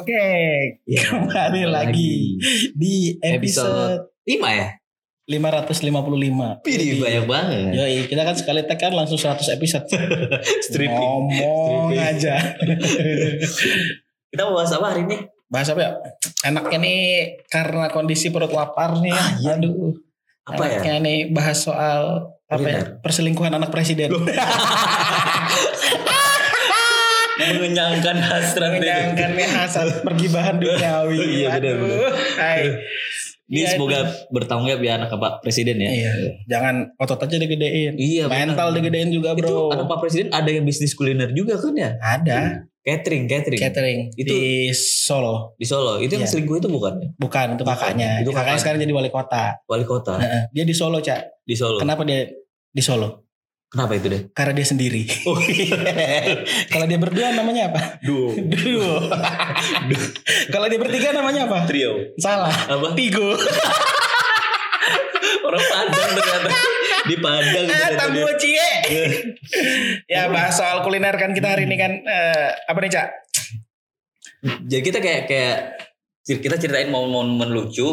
Oke, Ya, kembali lagi di episode, episode 5 ya? 555. Pilih banyak banget. Yoi, kita kan sekali tag kan langsung 100 episode. Stripping. Ngomong Stripping. aja. Kita mau bahas apa hari ini? Bahas apa ya? Enaknya nih karena kondisi perut lapar nih. Ah, iya. Aduh. Apa ya? Enaknya nih bahas soal apa ya? Perselingkuhan anak presiden. Mengenyangkan hasrat Menyenangkan nih hasad pergibahan duniawi. Iya, benar, benar. hai. Ini Iya, semoga bertanggung jawab ya anak Pak Presiden ya. Iya, jangan otot aja digedein. Iya, Mental benar. digedein juga, Itu Bro. anak Pak Presiden ada yang bisnis kuliner juga kan ya? Ada Catering, catering. catering Itu- di Solo. Di Solo. Itu yang Iya. selingkuh itu bukan ya? Bukan, itu kakaknya. Itu kakaknya kakaknya. sekarang jadi wali kota. Wali kota Heeh. Dia di Solo, Cak. di Solo. Kenapa dia di Solo? Kenapa itu deh? Karena dia sendiri. Oh, Kalau dia berdua namanya apa? duo. Duo. Kalau dia bertiga namanya apa? Trio. Salah. Apa? Tigo. Orang Padang ternyata. Di Padang. Ah, ternyata tamu cie. ya bahas soal kuliner kan kita hari ini kan eh, apa nih cak? Jadi kita kayak kayak kita ceritain momen-momen lucu,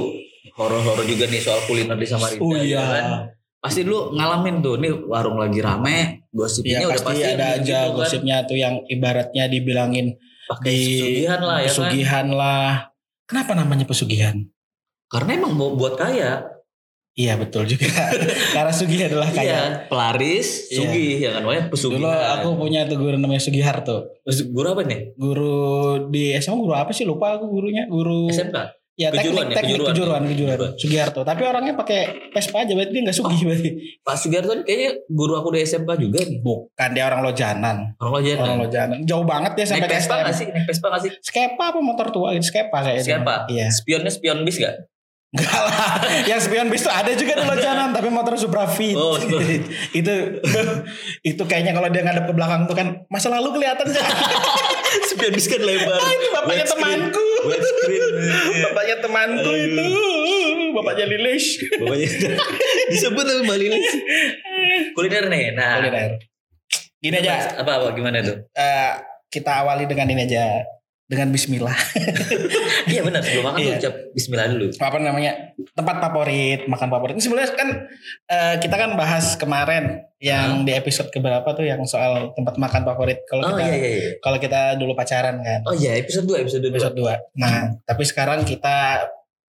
horor-horor juga nih soal kuliner di Samarinda. Oh ya kan? Iya. Pasti lu ngalamin tuh, nih warung lagi rame, gosipnya Ya udah pasti pasti ada gitu aja kan. gosipnya tuh yang ibaratnya dibilangin Pakai di pesugihan lah ya kan. pesugihan lah. Kenapa namanya pesugihan? Karena emang mau buat kaya. Iya betul juga. Karena Sugi adalah Iya, kaya. pelaris, Iya. sugih ya kan, namanya pesugihan. Dulu aku punya tuh guru namanya Sugiharto. Terus guru apa nih? Guru di SMA guru apa sih lupa aku gurunya. Guru SMK. Ya Kejuruan teknik, ya, teknik kejuruan. kejuruan, kejuruan, Kejuruan. Sugiharto. Tapi orangnya pakai Vespa aja berarti dia nggak Sugih berarti. Pak Sugiharto kayaknya guru aku di SMK juga nih. Bukan dia orang Lojanan. Orang lo aja. Orang Lojanan. Jauh banget ya sampai Vespa STM. gak sih? Naik Vespa gak sih? Skepa apa motor tua gitu? Skepa kayaknya. Siapa? Iya. Spionnya spion bis gak? Enggak lah. Yang spion bis tuh ada juga di Lojanan tapi motor Supra Fit. Oh, Supra. itu itu kayaknya kalau dia ngadep ke belakang tuh kan masa lalu kelihatan spion bis kan lebar. Ah, ini bapaknya screen. temanku. Screen. bapaknya temanku Aduh. itu bapaknya Lilis Bapaknya disebut tapi Mbak Lilis. Kuliner nih. Nah, kuliner gini aja Apa apa gimana tuh? eh, kita awali dengan ini aja dengan Bismillah Iya benar sebelum makan tuh Iya. ucap Bismillah dulu. apa namanya tempat favorit makan favorit ini sebenarnya kan eh, kita kan bahas kemarin yang di episode keberapa tuh yang soal tempat makan favorit kalau Oh kita iya iya. iya. kalau kita dulu pacaran kan Oh iya episode 2 episode 2. episode 2 nah tapi sekarang kita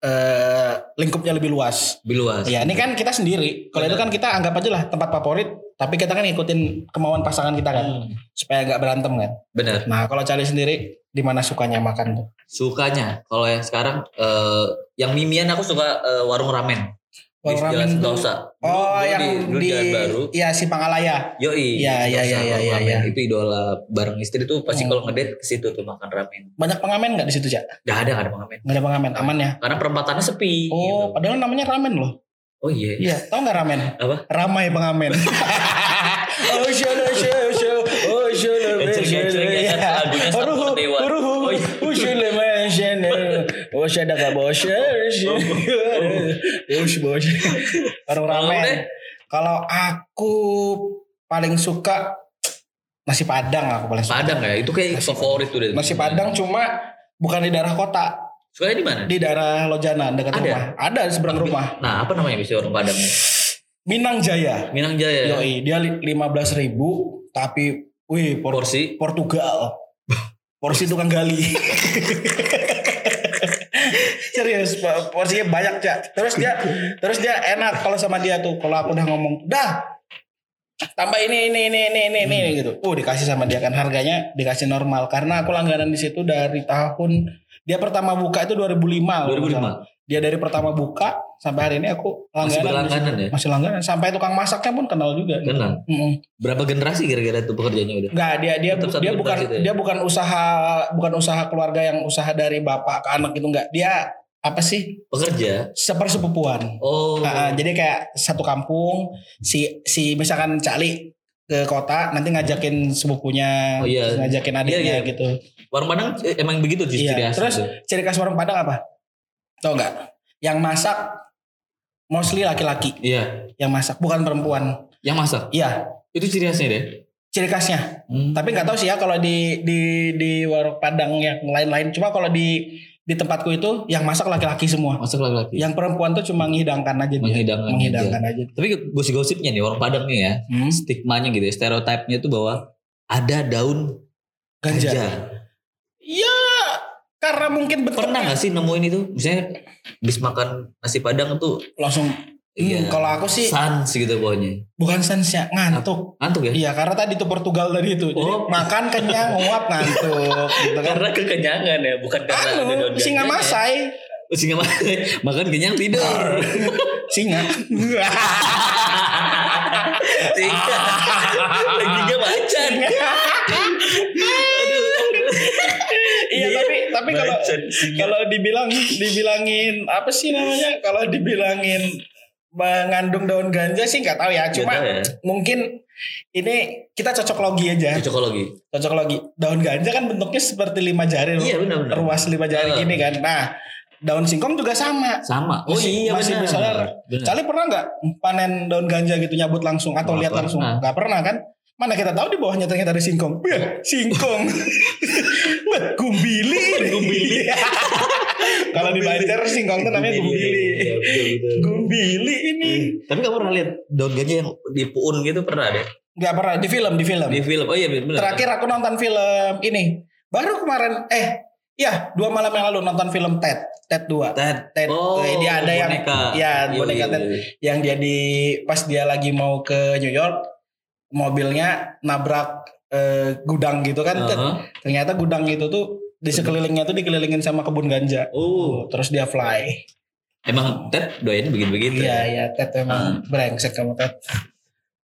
eh, lingkupnya lebih luas Lebih luas. Ya ini kan kita sendiri. Kalau itu kan kita anggap aja lah tempat favorit. Tapi kita kan ngikutin kemauan pasangan kita kan. Hmm, Supaya nggak berantem kan. benar. Nah kalau cari sendiri di mana sukanya makan tuh? Sukanya kalau yang sekarang eh, yang mimian aku suka eh, warung ramen. di Warung ramen Sentosa. Oh dulu yang dulu di, Jalan Baru. Iya si Pangalaya. Yoi. Iya, iya, iya, iya, iya, ramen. iya. Itu idola bareng istri tuh pasti Hmm. kalau ngedate ke situ tuh makan ramen. Banyak pengamen nggak di situ cak? Gak ada gak ada pengamen. Nggak ada pengamen. Aman ya? Karena perempatannya sepi. Oh gitu. padahal namanya ramen loh. Oh iya. Iya. Tahu nggak ramen? Apa? Ramai pengamen. oh show show show. Oh show Enceng-enceng ya kan, lagunya Sampur Dewa. Oh, iya. Oh ada gak bos? Bos bos. Warung Kalau ramen. Kalau aku paling suka nasi padang aku paling suka. Padang ya, itu kayak Nasi favorit tuh deh. Nasi padang cuma bukan di daerah kota, Sukanya di mana? di daerah Lojanan dekat Ada? rumah. Ada di seberang rumah. Nah, apa namanya bisa warung Padang? Minang Jaya. Minang Jaya. Yoi, dia lima belas ribu, tapi wih por- Porsi. Portugal. Porsi tukang gali. Serius, po- porsinya banyak cak. Terus dia, terus dia enak kalau sama dia tuh. Kalau aku udah ngomong, dah tambah ini ini ini ini ini ini Hmm. gitu. Oh dikasih sama dia kan harganya dikasih normal karena aku langganan di situ dari tahun dia pertama buka itu 2005. kalau nggak salah. 2005. Dia dari pertama buka sampai hari ini aku Masih langganan. di situ. berlangganan ya? Masih langganan sampai tukang masaknya pun kenal juga. Kenal. Mm-mm. Berapa generasi kira-kira tuh pekerjaannya udah? Enggak, dia dia satu dia bukan itu ya? dia bukan usaha bukan usaha keluarga yang usaha dari bapak ke anak gitu enggak. Dia apa sih? Pekerja. Sepersepupuan. Oh. Nah, jadi kayak satu kampung si si misalkan Cali ke kota nanti ngajakin sepupunya, Oh, iya. ngajakin adiknya Iya, iya. gitu. Warung Padang eh, emang begitu ciri Iya. khas Terus gitu. ciri khas warung Padang apa? Tahu nggak? Yang masak mostly laki-laki Iya. yang masak, bukan perempuan. Yang masak. Iya, Itu ciri khasnya deh. ciri khasnya. Hmm. Tapi nggak tahu sih ya kalau di di di warung Padang yang lain-lain. Cuma kalau di di tempatku itu yang masak laki-laki semua. Masak laki-laki. Yang perempuan tuh cuma menghidangkan aja dia. Menghidangkan menghidangkan aja. Tapi gosip-gosipnya nih orang Padang nih ya, Hmm. stigmanya gitu, ya, stereotipnya tuh bahwa ada daun Ganja. ganja. Ya karena mungkin bentuknya Pernah gak sih nemuin itu? Misalnya habis makan nasi Padang tuh langsung. Iya. Hmm, kalau aku sih sans gitu pokoknya. bukan sensnya ngantuk. Ngantuk ya? Iya karena tadi itu Portugal tadi itu. Jadi Oh. makan kenyang nguap ngantuk gitu kan. Karena kekenyangan ya, bukan karena ada singa masai. Oh, singa masai. Makan kenyang tidur. Singa. singa. Lagi macan. Iya tapi tapi kalau kalau dibilang dibilangin apa sih namanya? Kalau dibilangin mengandung daun ganja sih nggak tahu ya. Cuma ya. mungkin ini kita cocok logi aja. Cocokologi. Cocok logi. Daun ganja kan bentuknya seperti lima jari, Iya benar-benar. ruas lima jari gini kan. Nah, daun singkong juga sama. Sama. Oh Masih- iya masih benar. Benar. Cali pernah nggak panen daun ganja gitu nyabut langsung atau Nggak lihat langsung? Nggak pernah kan? Mana kita tahu di bawahnya ternyata ada singkong. Wah, singkong. Gumbili. Gumbili. Kalau di Banjar singkong itu namanya gumbili. Iya. Gumbili ini. Tapi kamu pernah lihat daun ganja yang di puun gitu pernah deh? Nggak pernah di film, di film. Di film. Oh iya benar. Terakhir aku nonton film ini. Baru kemarin eh ya dua malam yang lalu nonton film Ted. Ted 2. Ted. Ted Oh, eh, dia ada yang ya Iya, boneka iya, Ted iya. yang dia di pas dia lagi mau ke New York mobilnya nabrak eh, gudang gitu kan. Aha. ternyata gudang itu tuh di sekelilingnya tuh dikelilingin sama kebun ganja. Oh, terus dia fly. Emang Ted doainnya begini-begini. iya iya Ted emang brengsek kamu Ted.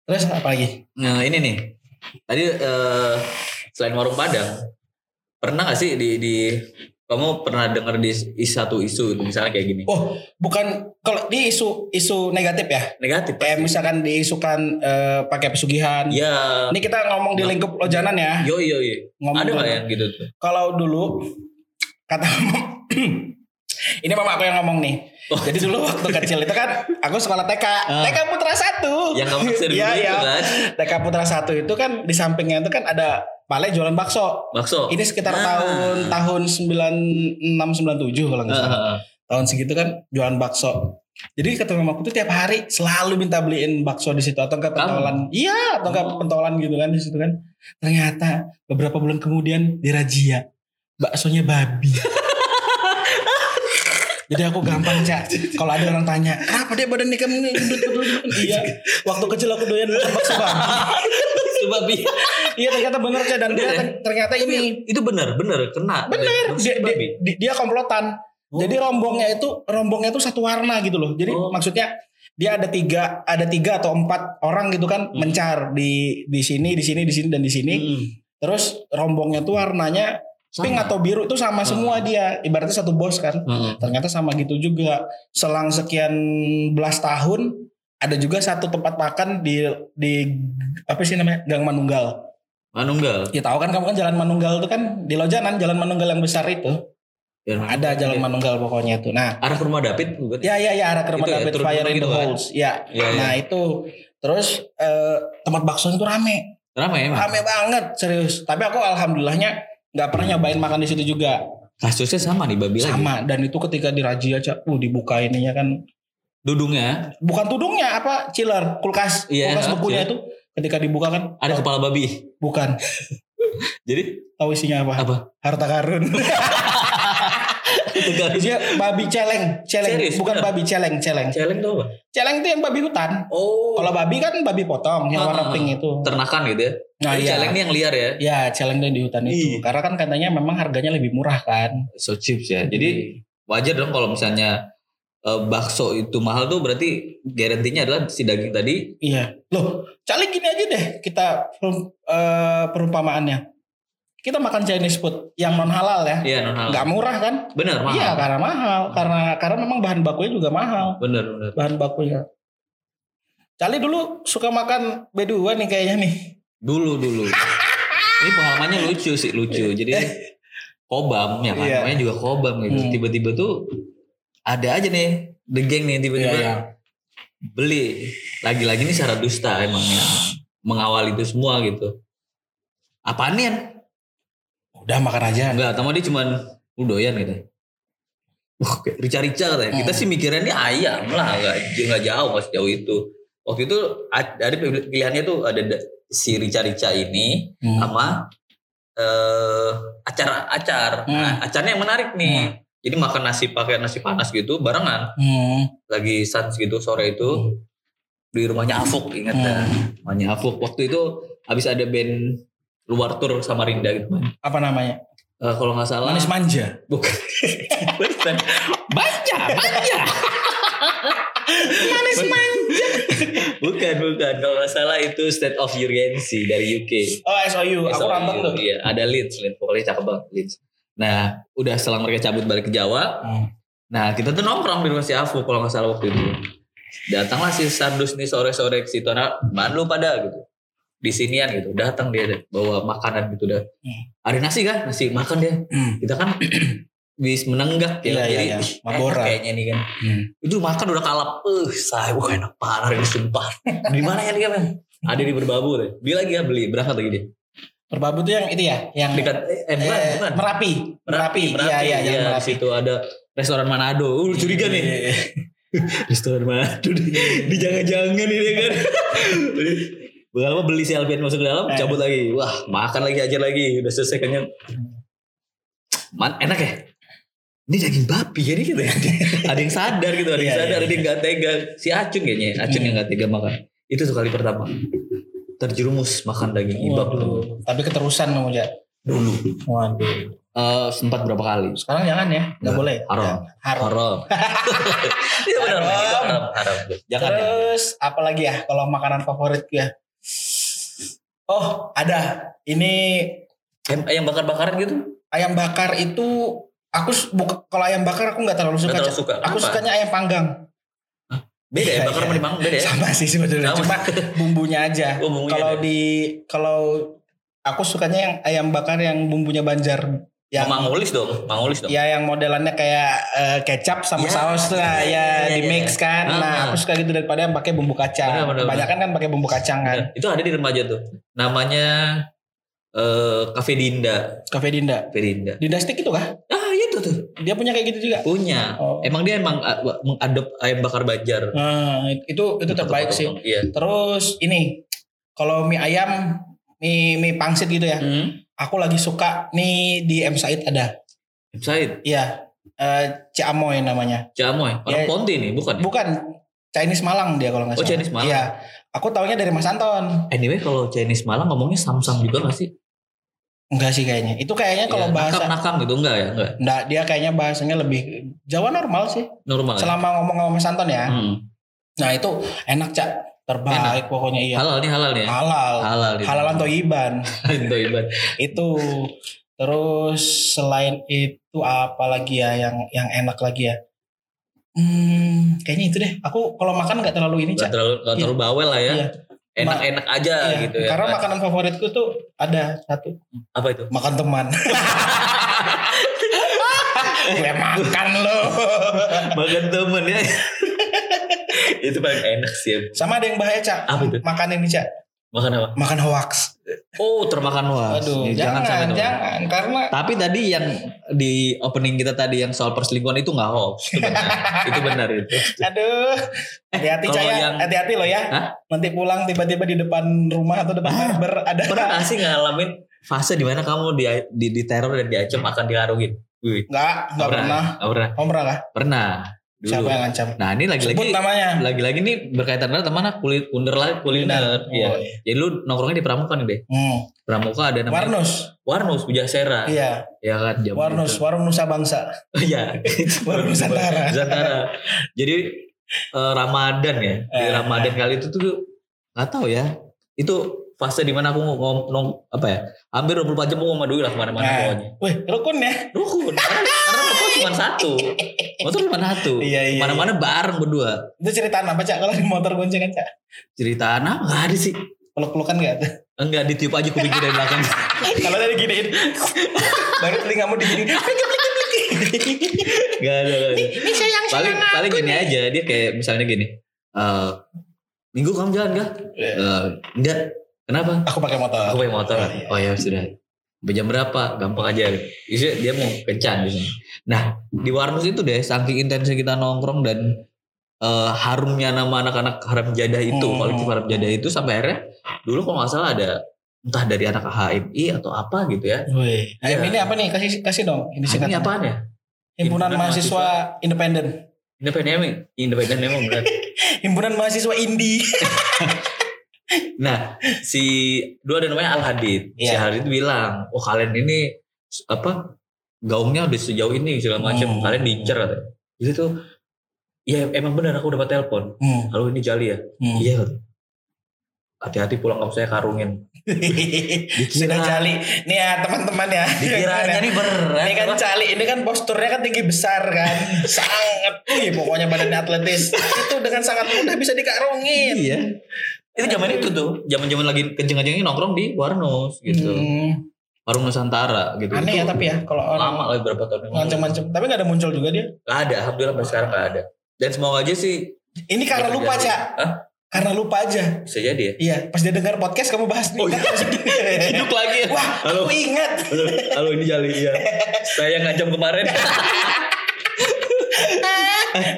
Terus apa lagi? Nah ini nih, tadi eh, selain warung Padang, pernah gak sih di, di kamu pernah dengar di is- satu isu misalnya kayak gini? oh bukan kalau di isu isu negatif ya Negatif. kayak misalkan diisukan eh, pakai pesugihan Ya, ini kita ngomong di lingkup lojanan ya yo yo yo. ngomong Ada nggak yang gitu tuh? kalau dulu kata ini mama aku yang ngomong nih. Oh. Jadi dulu waktu kecil itu kan aku sekolah TK, Ah. TK Putra satu. Yang kamu Iya iya. itu kan? TK Putra satu itu kan di sampingnya itu kan ada Pale jualan bakso. Bakso. Ini sekitar Ah. tahun tahun 96 97 kalau nggak Ah, salah. ah, ah. Tahun segitu kan jualan bakso. Jadi kata mamaku tuh tiap hari selalu minta beliin bakso di situ atau enggak Kamu? pentolan. Iya, atau enggak Oh. pentolan gitu kan di situ kan. Ternyata beberapa bulan kemudian dirazia. Baksonya babi. Jadi aku gampang cak. Kalau ada orang tanya, kenapa dia badan nikam ini gendut?" Iya. Waktu kecil aku doyan makan bakso babi. Coba bi. Iya ternyata bener cak dan dia Bener ya? ternyata ini Itu benar, benar kena. bener dia, dia, dia- dia komplotan. Oh. Jadi rombongnya itu rombongnya itu satu warna gitu loh. Jadi Oh. maksudnya dia ada tiga ada tiga atau empat orang gitu kan Hmm. mencar di di sini di sini di sini dan di sini. Hmm. Terus rombongnya tuh warnanya pink atau biru tuh sama Hmm. semua dia. Ibaratnya satu bos kan. Hmm. Ternyata sama gitu juga. Selang sekian belas tahun ada juga satu tempat makan di di apa sih namanya Gang Manunggal. Manunggal. Ya tahu kan kamu kan Jalan Manunggal itu kan di Lojanan Jalan Manunggal yang besar itu. Ya, Ada Jalan Manunggal pokoknya itu. Nah, Arah ke rumah David bukan? ya ya ya arah ke rumah Itu ya, David turun Fire in gitu the kan? Holes. Ya. Iya, iya. Nah, itu terus eh, tempat bakso itu rame. Ramai emang. Rame banget serius. Tapi aku alhamdulillahnya nggak pernah nyobain makan di situ juga. Kasusnya sama nih babi lagi. Sama dan itu ketika dirazia aja, uh dibuka ininya kan Dudungnya bukan tudungnya apa chiller kulkas Iya, kulkas bekunya chiller. itu ketika dibuka kan ada kepala babi. bukan Jadi tahu isinya apa apa? harta karun isinya babi celeng celeng Serius, bukan bener? babi celeng celeng Celeng tuh apa? celeng itu yang babi hutan Oh. kalau babi kan babi potong yang Ah, warna ah, pink itu ternakan gitu ya. nah Jadi iya Celeng ini yang liar ya. ya celeng yang di hutan itu Ih. karena kan katanya memang harganya lebih murah kan So cheap ya. Jadi wajar dong kalau misalnya eh, bakso itu mahal tuh berarti garantinya adalah si daging tadi iya loh cali gini aja deh kita eh, perumpamaannya kita makan Chinese food yang non halal ya iya non halal. nggak murah kan Bener mahal. Iya karena mahal karena karena memang bahan bakunya juga mahal Bener bener. bahan bakunya. Cali dulu suka makan B2 nih kayaknya nih. Dulu dulu. ini pengalamannya lucu sih lucu. Jadi kobam ya kan. Iya. Namanya juga kobam gitu. Hmm. Tiba-tiba tuh ada aja nih the geng nih tiba-tiba Iya, iya. beli. Lagi-lagi ini secara dusta emang yang mengawal itu semua gitu. apaan nih Udah makan aja. enggak sama dia cuman lu doyan gitu kayak rica-rica katanya. Kita Hmm. sih mikirnya ini ayam lah, nggak nggak jauh, masih jauh itu. Waktu itu ada pilihannya tuh ada da- si rica-rica ini Hmm. sama eh acar acar. Nah, Hmm. acarnya yang menarik nih. Jadi makan nasi pakai nasi panas gitu barengan. Hmm. Lagi sans gitu sore itu Hmm. di rumahnya Afuk ingat ya. Hmm. Rumahnya Afuk. Waktu itu habis ada band luar tur Samarinda gitu. Apa namanya? Eh, kalau nggak salah Manis manja. bukan. Manja, manja. Manis manja. bukan, bukan. Kalau nggak salah itu State of Urgency dari UK. Oh SOU, aku SOU, nonton tuh. Iya, ada Leeds, Leeds. Pokoknya cakep banget Leeds. Nah, udah setelah mereka cabut balik ke Jawa, Hmm. nah kita tuh nongkrong di rumah si Afu kalau nggak salah waktu itu. Datanglah si Sardus nih sore-sore ke situ, anak mana lu pada gitu. Di sinian gitu, datang dia deh, bawa makanan gitu dah. Hmm. Ada nasi kan? Nasi makan dia. Hmm. Kita kan bis menenggak ya, Iya, iya, jadi iya. Mabora. enak kayaknya nih kan. Hmm. Itu makan udah kalap, eh saya wah enak parah ini sumpah. di mana ya dia men? Ada di berbabu deh. Dia lagi ya beli berangkat lagi dia. Perbabu tuh yang itu ya, yang Dekat eh bukan, eh, bukan. Merapi. Merapi. Iya, iya, Iya, di Merapi. situ ada restoran Manado. Uh, curiga nih. Iya, iya. restoran Manado di, di jangan-jangan ini kan. Bukan apa beli si Alvin masuk ke dalam, Eh. cabut lagi. Wah, makan lagi aja lagi. Udah selesai kenyang. Man, enak ya? Ini daging babi ya nih gitu ya. ada yang sadar gitu, ada yang Iya, sadar, iya, ada yang gak tega. Si Acun kayaknya, Acun yang gak tega makan. Itu tuh kali pertama. Terjerumus makan daging tuh. Waduh. Tapi keterusan kamu ya. Dulu. Waduh. Eh, sempat berapa kali? Sekarang jangan ya, nggak Nggak. boleh. Haram. Ya, Haram. Haram. Iya benar, Haram. haram, haram. Jangan ya. Terus apa lagi ya kalau makanan favorit ya? Oh ada. Ini Ayam, ayam bakar-bakaran gitu? ayam bakar itu aku buka, kalau ayam bakar aku nggak terlalu suka. Nggak terlalu suka. Aku sukanya ayam panggang. Beda ya, Iya, bakar iya. sama dipanggang beda ya? Sama sih sebetulnya. Cuma bumbunya aja. Oh, bumbunya kalau ada. di kalau aku sukanya yang ayam bakar yang bumbunya Banjar. Yang Mangulis dong, mangulis dong. Ya yang modelannya kayak eh, kecap sama Ya, saus lah ya, ya, di ya, mix kan. Ah, Nah, ah. aku suka gitu daripada yang pakai bumbu kacang. Benar, Kebanyakan kan pakai bumbu kacang kan. Nah, itu ada di remaja tuh. Namanya eh Cafe Dinda. Cafe Dinda. Cafe Dinda. Dinda stick itu kah? Ah, tuh. Dia punya kayak gitu juga. Punya. Oh. Emang dia emang uh, mengadop ayam bakar Banjar. Nah, itu itu terbaik sih. Iya. Terus ini kalau mie ayam, mie mie pangsit gitu ya. Hmm. Aku lagi suka nih di M Said ada. Said, Iya. Eh Ciamoy namanya. Jamoy, orang Ya. Ponti nih, bukan? Bukan Chinese Malang dia kalau nggak Oh, salah. Chinese Malang. Iya. Aku taunya dari Mas Anton. Anyway, kalau Chinese Malang ngomongnya Samsung juga gak sih? Enggak sih kayaknya. Itu kayaknya kalau Iya, bahasa nakam-nakam gitu enggak ya? Enggak. Enggak, dia kayaknya bahasanya lebih Jawa normal sih. Normal. ya? Selama ngomong sama Mas Anton ya. Hmm. Nah, itu enak, Cak. Terbaik pokoknya iya. Halal nih halal nih. ya? Halal. Halal. Halalan toiban. Itu iban. itu. Terus selain itu apa lagi ya yang yang enak lagi ya? Hmm, kayaknya itu deh. Aku kalau makan nggak terlalu ini, Gak Cak. terlalu, gak terlalu bawel lah ya. Iya. Enak-enak aja Iya, gitu ya. Karena makanan favoritku tuh ada satu, Apa itu? makan teman. Gue makan lo. Makan temen ya. itu paling enak sih. ya. Sama ada yang bahaya, Cak. Apa itu? Makan ini, Cak. Makan apa? Makan hoax. Oh termakan was. Aduh, Nih, jangan, sampai jangan, karena Tapi tadi yang di opening kita tadi yang soal perselingkuhan itu nggak hoax. Itu benar. itu benar itu. aduh, hati-hati ya, yang- hati-hati lo ya. Hah? Nanti pulang tiba-tiba di depan rumah atau depan Ah, barber ada Pernah nggak sih ngalamin fase di mana kamu di, di, di teror dan diancam akan diharungin? Wih, Enggak, enggak pernah. Nggak pernah. Kamu pernah kah? Pernah. Dulu. Siapa yang ngancam? Nah ini Sebut lagi-lagi namanya. lagi-lagi nih berkaitan banget sama anak kulit kunder lah kuliner. Oh, Iya. iya. Jadi lu nongkrongnya di Pramuka nih deh. Hmm. Pramuka ada namanya Warnus. Warnus Bujasera. Iya, Ya kan jam Warnus, itu. warung Nusa Bangsa. Iya. Warung Nusantara. Nusantara. Jadi eh, Ramadan ya. Di Eh, Ramadan kali itu tuh nggak tahu ya. Itu fase di mana aku ngom, ngom- apa ya? Hampir 24 jam aku ngomong dulu lah ke mana-mana Nah. pokoknya. Wih, rukun ya. Rukun. Karena, karena motor cuma satu. Motor cuma satu. Iya, iya, Ke mana-mana bareng berdua. Itu ceritaan apa, Cak? Kalau di motor goncengan, Cak? Cerita anak nggak ada sih. Peluk-pelukan enggak tuh? Enggak ditiup aja kuping dari belakang. Kalau tadi giniin. Baru telingamu digini. Gak ada. Gak ada. Ini sayang paling paling gini aja dia kayak misalnya gini. eh minggu kamu jalan gak? Iya. Eh, enggak. Kenapa? Aku pakai motor. Aku pakai motor. Oh, iya. Oh ya sudah. Jam berapa? Gampang aja. Bisa dia mau kencan di sini. Nah di Warnus itu deh saking intensnya kita nongkrong dan eh, harumnya nama anak-anak haram jadah itu, Hmm. kolektif haram jadah itu sampai akhirnya dulu kalau nggak salah ada entah dari anak HMI atau apa gitu ya. Wih. Nah, Iya. ini apa nih? Kasih kasih dong. Ini Ini singkatnya. apaan ya? Himpunan Himpunan Mahasiswa Independen. Independen emang, independen emang benar. Himpunan Mahasiswa Indi. Nah, si dua ada namanya Al Hadid. Si Iya. Hadid bilang, "Oh, kalian ini apa? Gaungnya udah sejauh ini segala macam. Hmm. Kalian katanya." Jadi tuh ya emang benar aku dapat telepon. Hmm. Halo ini Jali ya? Hmm. Iya. Hati-hati pulang kamu saya karungin. Sudah Cali. Nih ya teman-teman ya. Dikiranya nih berat. Ini kan? Cali, ini kan posturnya kan tinggi besar kan. sangat. Wih, pokoknya badannya atletis. Itu dengan sangat mudah bisa dikarungin. Iya. Itu zaman itu tuh, zaman-zaman lagi kenceng-kencengnya nongkrong di Warnos gitu. Hmm. Warung Nusantara gitu. Aneh ya Itu tapi ya kalau orang lama lagi berapa tahun yang macam-macam. Tapi gak ada muncul juga dia. Gak ada, alhamdulillah sampai sekarang gak ada. Dan semoga aja sih Ini karena lupa. Cak. Hah? Karena lupa aja. bisa jadi ya. Iya, pas dia dengar podcast kamu bahas nih. Oh, iya. Hidup lagi ya. Wah, Halo. aku ingat. Halo, halo ini Jali ya. Saya ngajam kemarin.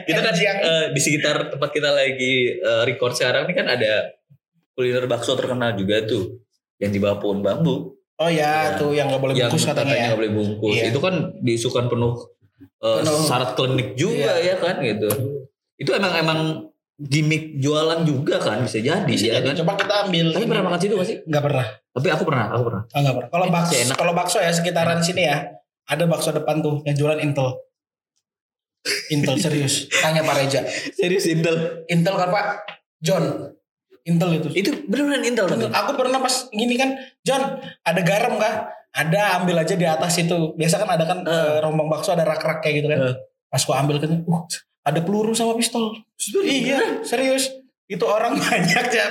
kita kan Yang- eh, di sekitar tempat kita lagi eh, record sekarang ini kan ada kuliner bakso terkenal juga tuh yang di bawah pohon bambu Oh ya, Iya. tuh yang gak boleh yang bungkus katanya ya. nggak boleh bungkus Iya. itu kan diisukan penuh, eh, Penuh. syarat klinik juga Iya. ya kan gitu itu emang emang gimmick jualan juga kan bisa jadi Bisa ya jadi. kan Coba kita ambil. tapi pernah makan situ gak sih Gak pernah. tapi aku pernah aku pernah Oh, gak pernah. Kalau bakso, kalau bakso ya sekitaran sini ya, ada bakso depan tuh yang jualan Intel. Intel serius. Tanya Pak Reja. serius Intel Intel kan Pak? John. Intel itu. itu beneran Intel tapi aku pernah pas gini kan, John, ada garam kah? Ada, ambil aja di atas itu. Biasa kan ada kan eh, rombong bakso ada rak-rak kayak gitu kan. Eh. Pas gua ambil kan, uh, ada peluru sama pistol. Iya, serius. Itu orang banyak ya.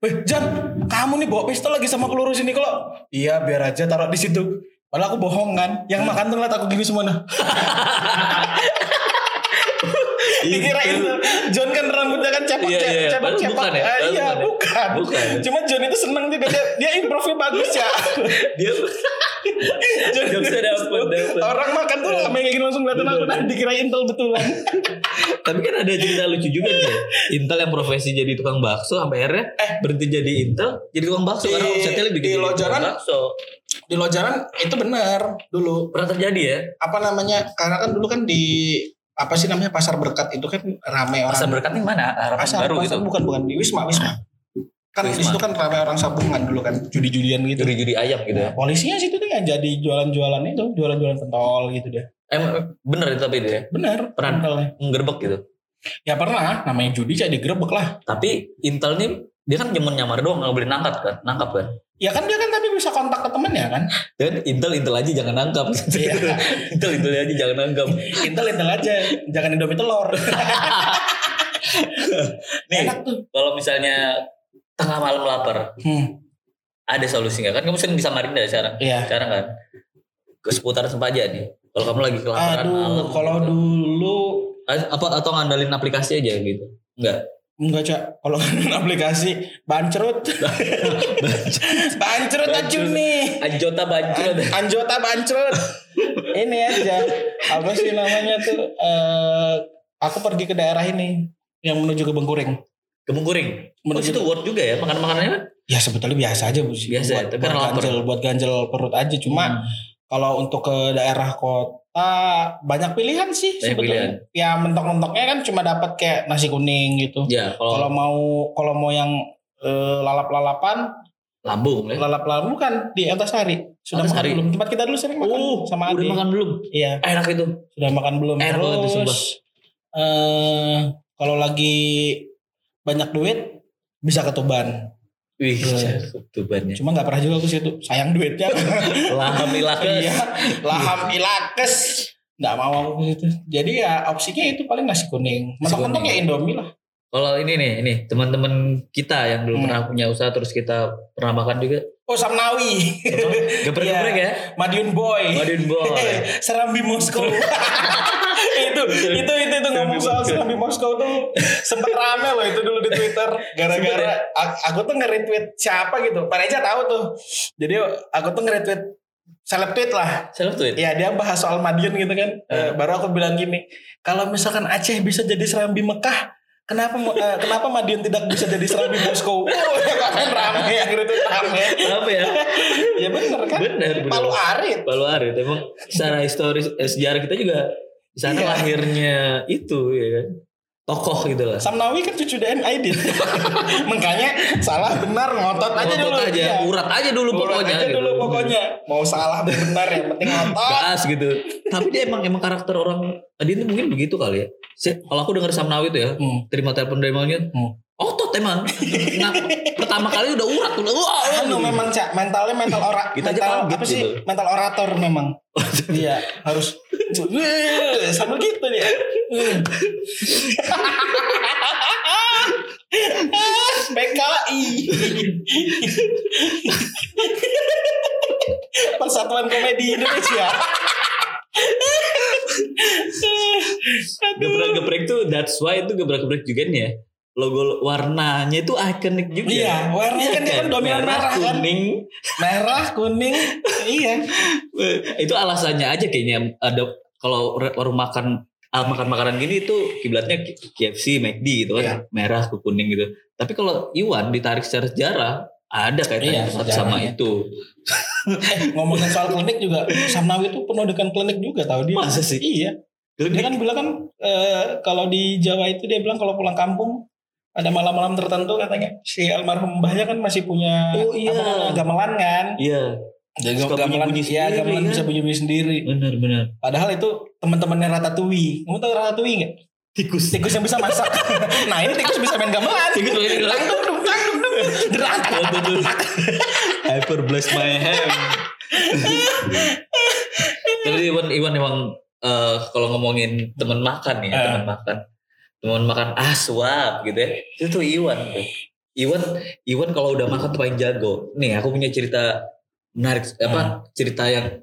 Weh, John, kamu nih bawa pistol lagi sama peluru sini kalau. Iya, biar aja taruh di situ. Padahal aku bohong kan. Yang makan tuh ngeliat aku gini semua nah. Dikira itu John kan rambutnya kan Iya, iya, iya. cepot Padahal cepot. bukan ya? Padahal iya, bukan ya? bukan. Bukan. Cuma John itu seneng juga dia, dia improve bagus ya. dia John Jokesnya dapet, dapet. Orang makan tuh lama yang langsung ngeliatin aku dan dikira Intel betulan. Tapi kan ada cerita lucu juga nih. Intel yang profesi jadi tukang bakso sampai akhirnya Eh. berhenti jadi Intel jadi tukang bakso Di- karena omsetnya lebih di gede dari Lojaran- bakso. Di Lojaran itu benar dulu. Pernah terjadi ya? Apa namanya? Karena kan dulu kan di apa sih namanya pasar berkat itu kan rame orang. Pasar berkat nih mana? Harapan pasar, baru pasar, gitu. bukan bukan di Wisma Wisma. Kan di situ kan rame orang sabungan dulu kan judi-judian gitu. Juri-juri ayam gitu ya. Polisinya situ tuh yang jadi jualan-jualan itu, jualan-jualan pentol gitu deh. Emang bener itu tapi itu ya. Bener. Pernah. pentolnya. Ngerebek gitu. Ya pernah, namanya judi jadi digerebek lah. Tapi Intel nih dia kan cuma nyamar doang nggak boleh nangkap kan? Nangkap kan? Ya kan dia kan tapi bisa kontak ke temennya kan. Dan Intel Intel aja jangan nangkap. Iya. Intel Intel aja jangan nangkap. Intel intel aja, jangan indomie telur. Nih Enak tuh. kalau misalnya tengah malam lapar Hmm, ada solusi nggak kan kamu sering bisa Samarinda sekarang iya. sekarang kan ke seputaran Sempaja nih kalau kamu lagi kelaparan malam Aduh, kalau gitu. dulu apa atau ngandalin aplikasi aja gitu enggak enggak cak. Kalau aplikasi bancrut, bancrut aja nih. Anjota bancrot An- Anjota bancrut. ini aja. Apa sih namanya tuh? eh aku pergi ke daerah ini yang menuju ke Bengkuring. oh, Menuju situ worth juga ya makan makanannya kan Ya sebetulnya biasa aja bu. Biasa buat, tapi buat kan ganjel, buat ganjel perut aja. Cuma Hmm. Kalau untuk ke daerah kota banyak pilihan sih Banyak sebetulnya. Ya mentok-mentoknya kan cuma dapat kayak nasi kuning gitu. ya Kalau kalau mau kalau mau yang eh, lalap-lalapan, lambung ya lalap-lalap bukan di Antasari. Sudah Antasari. makan belum? Tempat kita dulu sering makan oh sama udah Adi. makan belum Iya, enak itu sudah makan belum? Enak banget itu, sumpah. Terus eh kalau lagi banyak duit bisa ke Tuban. Wih Iya. tubannya Cuma nggak pernah juga ke situ. Sayang duitnya. laham ilakes iya, laham ilakes. Nggak mau aku ke situ. Jadi ya opsinya itu paling nasi kuning. Mentok-mentok ya Indomie lah. Kalau ini nih, ini teman-teman kita yang belum Hmm. pernah punya usaha terus kita pernah makan juga. Oh Samnawi. Geprek-geprek ya. Madiun Boy. Madiun Boy. Serambi Moskow. itu itu itu itu ngomong soal Serambi Moskow tuh sempet rame loh itu dulu di Twitter gara-gara aku tuh nge-retweet siapa gitu Pareja tahu tuh jadi aku tuh nge-retweet seleb tweet lah Seleb tweet. ya dia bahas soal Madiun gitu kan Eh, baru aku bilang gini kalau misalkan Aceh bisa jadi Serambi Mekah Kenapa eh, kenapa Madiun tidak bisa jadi Serambi Moskow? Oh, ya komen rame yang retweet rame. Apa ya? ya bener kan? Bener, bener. Palu Arit. Palu Arit emang secara historis eh, sejarah kita juga di sana Iya. lahirnya itu ya kan. Tokoh gitu lah. Samnawi kan cucu DN Aidin. Makanya salah benar ngotot aja Ngotot dulu. aja, Iya. urat aja dulu Urat pokoknya. aja gitu. dulu pokoknya. Mau salah benar yang penting ngotot. Gas gitu. Tapi dia emang emang karakter orang dia ini mungkin begitu kali ya. Kalau aku dengar Samnawi itu ya, Hmm. terima telepon dari Maunya, Hmm. otot emang. Nah, pertama kali udah urat tuh. Wah, Anu memang cak mentalnya mental ora Kita aja mental kaget apa sih gitu. mental orator memang. Iya harus sambil gitu dia. PKI Persatuan Komedi Indonesia. Gebrak-geprek tuh that's why itu gebrak-geprek juga nih ya. Logo warnanya itu ikonik juga. Iya, warnanya kan dia kan dominan merah kan. kuning. Merah, kuning, iya. itu alasannya aja kayaknya ada kalau warung makan ah, makan makanan gini itu kiblatnya KFC, McD gitu kan, Iya. merah ke kuning gitu. Tapi kalau Iwan ditarik secara sejarah ada kaitannya Iya, sama itu. Eh, ngomongin soal klinik juga, Samnawi itu penuh dengan klinik juga tahu dia. Masa sih? Iya. Dia kan bilang kan eh, kalau di Jawa itu dia bilang kalau pulang kampung ada malam-malam tertentu katanya si almarhum mbahnya kan masih punya Oh, iya. apa, gamelan kan. Iya, Jadi gamelan bunyi-bunyi ya, sendiri, gamelan kan? bisa bunyi-bunyi sendiri. benar-benar. Padahal itu teman-temannya Ratatouille. Kamu tahu Ratatouille nggak? Tikus. Tikus yang bisa masak. nah ini tikus bisa main gamelan. Tikus main gamelan. Tang, dung, dung, tang, dung, dung. Derang, tang, tang, tang, tang. Hyper bless my hand. Tapi Iwan Iwan emang eh, kalau ngomongin teman makan ya, Eh. teman makan. Teman makan ah suap gitu ya. Itu tuh Iwan tuh. Iwan Iwan kalau udah makan tuh paling jago. Nih aku punya cerita menarik apa cerita yang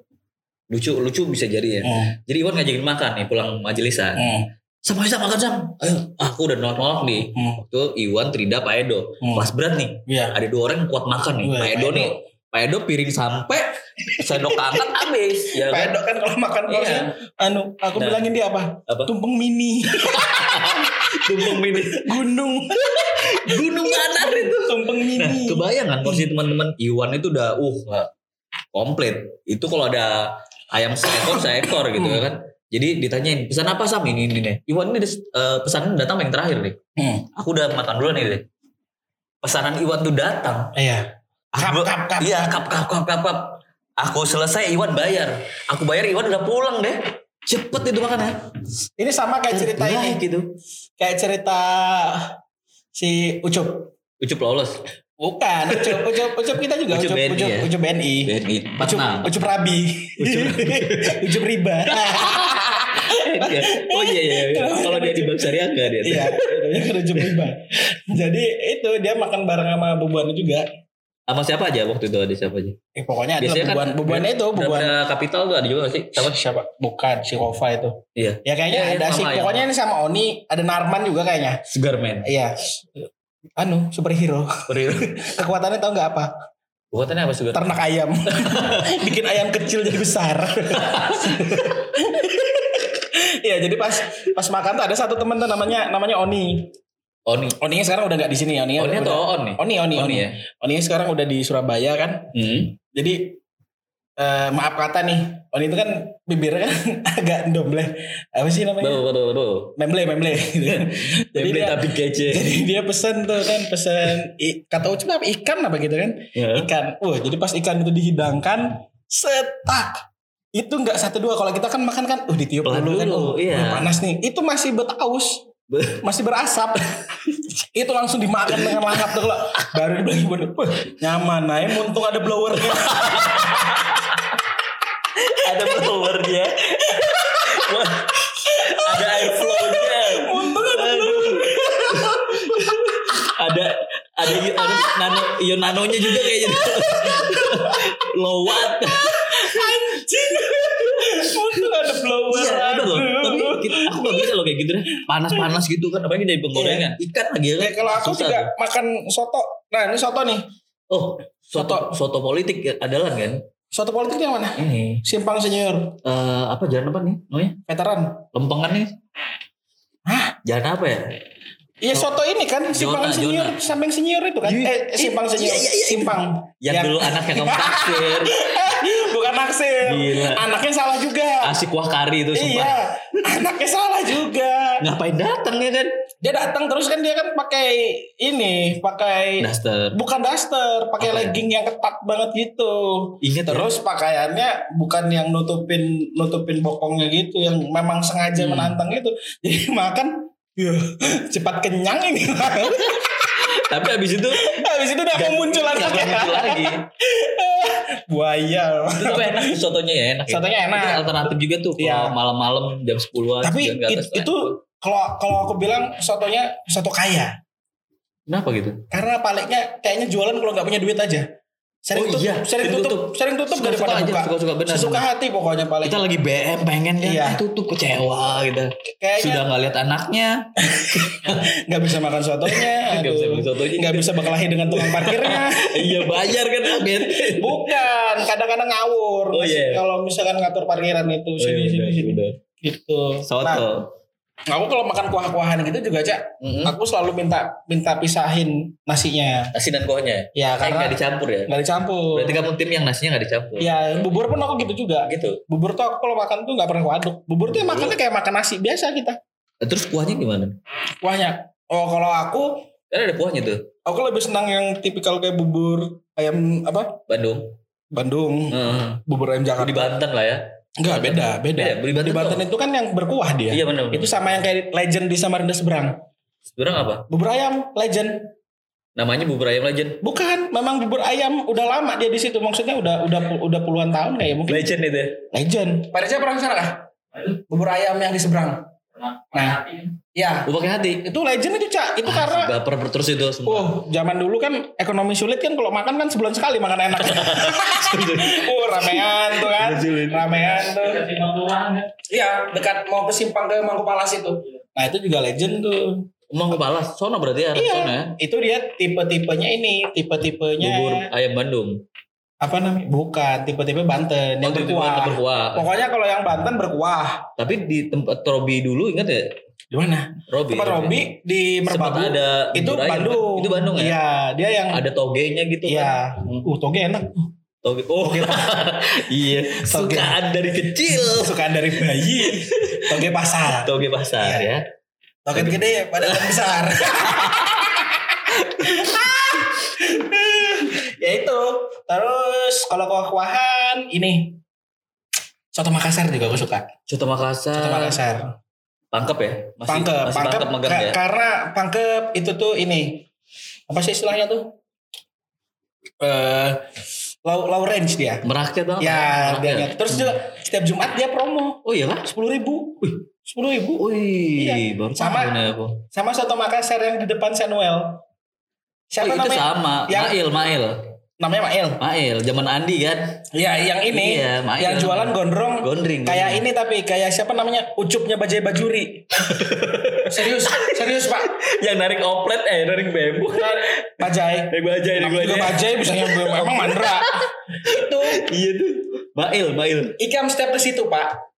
lucu lucu bisa jadi ya. Hmm, Jadi Iwan ngajakin makan nih pulang majelisan. hmm, Sama Sam makan Sam. Ayo, Ah, aku udah nolak-nolak nih. hmm, Waktu Iwan, Trida, Pak Edo. hmm. Kelas berat nih. Iya. Ada dua orang yang kuat makan nih. Wah, Pak Pak Edo nih. Pak Edo piring sampai sendok angkat habis. Ya Pak kan? Edo kan kalau makan Iya. porsi, anu, aku Nah. bilangin dia apa? Apa? Tumpeng mini, Tumpeng mini. gunung, Gunung Manar itu. tumpeng mini. Nah, kebayang kan porsi teman-teman Iwan itu udah uh komplit. Itu kalau ada ayam seekor seekor gitu Hmm. ya kan. Jadi ditanyain pesan apa Sam ini ini nih. Iwan ini eh, pesanan datang yang terakhir nih. Hmm. Aku udah makan dulu nih deh. Pesanan Iwan tuh datang. Iya. Kap, Aku- kap, kap. Iya, kap, kap, kap, kap, kap. Aku selesai, Iwan bayar. Aku bayar, Iwan udah pulang deh. Cepet itu makannya. Ini sama kayak cerita ini, gitu. kayak cerita si Ucup. Ucup lolos. Bukan, Ucup, Ucup, Ucup kita juga Ucup Ucup, BNI Ucup, ya? Ucup BNI. BNI. Ucup. Ucup Rabi. Ucup Ucup riba. Oh iya, iya. iya. Kalau dia di Bank Syariah enggak dia. Iya, itu Ucup riba. Jadi itu dia makan bareng sama bubuan juga. Sama siapa aja waktu itu ada siapa aja? Eh, pokoknya ada Biasanya kan bubuan, itu, bubuan. Ada kapital tuh ada juga gak sih? Siapa? Siapa? Bukan si Kova itu. Iya. Ya kayaknya Iya, iya, ada sih. yang- Pokoknya ini sama Oni, ada Narman juga kayaknya. Sugarman. Iya. Anu, superhero. Peril. Kekuatannya tahu nggak apa? Buatannya apa Sugar? Ternak ayam. Bikin ayam kecil jadi besar. Iya, jadi pas pas makan tuh ada satu temen tuh namanya namanya Oni. Oni. Oninya sekarang udah nggak di sini. Oni Oni atau On nih? Oni, Oni, Oni. Oni ya. Oni sekarang udah di Surabaya kan. Hmm. Jadi eh, maaf kata nih, Oni itu kan bibirnya kan agak dombleh. Apa sih namanya? Bau, bau, bau, bau. Memble, memble. gitu kan. jadi Beyblade dia, tapi kece. jadi dia pesen tuh kan, pesen i- kata Ucup apa ikan apa gitu kan? Ya. Ikan. Wah, jadi pas ikan itu dihidangkan, setak. Itu nggak satu dua. Kalau kita kan makan kan, uh ditiup Pelan dulu kan, dulu, oh, iya. panas nih. Itu masih betaus, Be- masih berasap. itu langsung dimakan dengan lahap tuh kalau baru wah nyaman. Nah, untung ada blowernya. Ada blowernya. Ada airflow-nya. untung ada ada ada ada nano ion nanonya juga kayaknya low watt anjing. untung ada blower. iya ada loh tapi kita- aku gak bisa loh kayak gitu deh. Panas-panas gitu kan. Apalagi dari penggorengan. Ikan lagi ya. Ya, kalau aku Susah juga tuh. makan soto. Nah ini soto nih. Oh, soto, soto politik adalah kan? Soto politik yang mana? Ini. Simpang Senior. eh apa jalan apa nih? Namanya? Veteran. Lempengan nih. Hah? Jalan apa ya? Iya soto ini kan Simpang Zona, Senior. zona. Samping Senior itu kan. Iya. Eh Simpang Senior. Iya, iya, iya. Simpang. Yang Yang- dulu anaknya kamu taksir. Naksir. Gila. Anaknya salah juga. Asik wah kari itu sumpah. Iya. Anaknya salah juga. Ngapain datang ya kan? Dia datang terus kan dia kan pakai ini, pakai Daster. bukan daster, pakai Apa ya? legging yang ketat banget gitu. Ingat ya? Terus pakaiannya bukan yang nutupin nutupin bokongnya gitu, yang memang sengaja Hmm. menantang gitu. Jadi makan, ya cepat kenyang ini. Tapi habis itu Habis itu udah mau muncul anaknya. muncul lagi. Buaya. Itu tapi enak sotonya ya enak. ya. Sotonya enak. Itu alternatif juga tuh kalau Iya. malam-malam jam 10-an. Tapi jam it- itu kalau kalau aku bilang sotonya soto kaya. Kenapa gitu? Karena paliknya kayaknya jualan kalau nggak punya duit aja. Sering Oh tutup, iya, sering sering tutup, sering tutup Suka-suka daripada aja, buka. suka-suka benar. Sesuka hati pokoknya paling. Kita lagi BM pengen kan Iya. tutup kecewa gitu. Kayaknya Sudah nggak lihat anaknya. nggak bisa makan sotonya, Nggak bisa beli sotonya. nggak bisa berkelahi dengan tukang parkirnya. iya bayar kan Ben. Bukan, kadang-kadang ngawur. Oh, iya. Kalau misalkan ngatur parkiran itu sini sini sini gitu. Soto. Nah, aku kalau makan kuah-kuahan gitu juga cak, Mm-mm. aku selalu minta minta pisahin nasinya. Nasi dan kuahnya. Ya Karena karena nggak dicampur ya. nggak dicampur. Berarti kamu tim yang nasinya nggak dicampur. Ya bubur pun aku gitu juga. Gitu. Bubur tuh aku kalau makan tuh nggak pernah aku aduk. Bubur tuh ya makannya kayak makan nasi biasa kita. Nah, Terus kuahnya gimana? Kuahnya. Oh kalau aku, Kan ada kuahnya tuh. aku lebih senang yang tipikal kayak bubur ayam apa? Bandung. Bandung, Heeh. bubur ayam Jakarta. Di Banten lah ya. Enggak beda, beda. Beda, di Banten Di Banten itu kan yang berkuah dia. Iya benar. Itu sama yang kayak legend di Samarinda seberang. Sebenarnya apa? Bubur ayam legend. Namanya bubur ayam legend. Bukan, memang bubur ayam udah lama dia di situ. Maksudnya udah udah udah puluhan tahun kayak mungkin. Legend itu. ya? Legend. Pada siapa pernah ke sana kah? Bubur ayam yang di seberang. Nah, ya Gue pakai hati. itu legend itu cak. Itu Ah, karena baper terus itu semua. Oh, zaman dulu kan ekonomi sulit kan kalau makan kan sebulan sekali makan enak. oh, ramean tuh kan. Ramean tuh. Iya, dekat mau ke simpang ke Mangku Palas itu. Nah, itu juga legend tuh. Emang kepala sono berarti ya, Iya. sono ya. Itu dia tipe-tipenya ini, tipe-tipenya Bubur ayam Bandung. apa namanya? Bukan, tipe-tipe Banten yang Oh, tipe-tipe berkuah. berkuah. Pokoknya kalau yang Banten berkuah. Tapi di tempat Robi dulu ingat ya? Di mana? Robi. Tempat Robi di Merbabu. ada itu bubur ayam, Bandung. kan? Itu Bandung ya? Iya, dia yang Ada togenya gitu Iya. kan. Uh, toge enak. Toge. Oh, iya. Toge. Sukaan dari kecil. Sukaan dari bayi. Toge pasar. Toge pasar Iya. ya. Toge gede pada besar. ya itu. Terus kalau kuah-kuahan ini soto Makassar juga aku suka. Soto Makassar. Soto Makassar. Pangkep ya? Masih, Pangkep, masih pangkep, pangkep Ka- ya? karena pangkep itu tuh ini apa sih istilahnya tuh? Eh, low low range dia. Merakyat banget. Ya, dia Terus juga setiap Jumat dia promo Oh iya lah. sepuluh ribu, sepuluh ribu. Wih, Iya. baru Sama- aku. Sama soto Makassar yang di depan Samuel. Siapa oh, itu namanya? sama. Yang- Mail, Mail. Namanya Mael. Mail, zaman Andi kan. Ya, yang ini, Iya, Mael. yang jualan gondrong. Gondring. Kayak gondring. ini tapi kayak siapa namanya? Ucupnya Bajai Bajuri. serius, serius Pak. yang narik oplet eh narik bambu. Bajai. Narik bajai, narik bajai. Bajai bisa emang mandra. Itu Iya tuh. Mail, Mail. Ikam step ke situ Pak.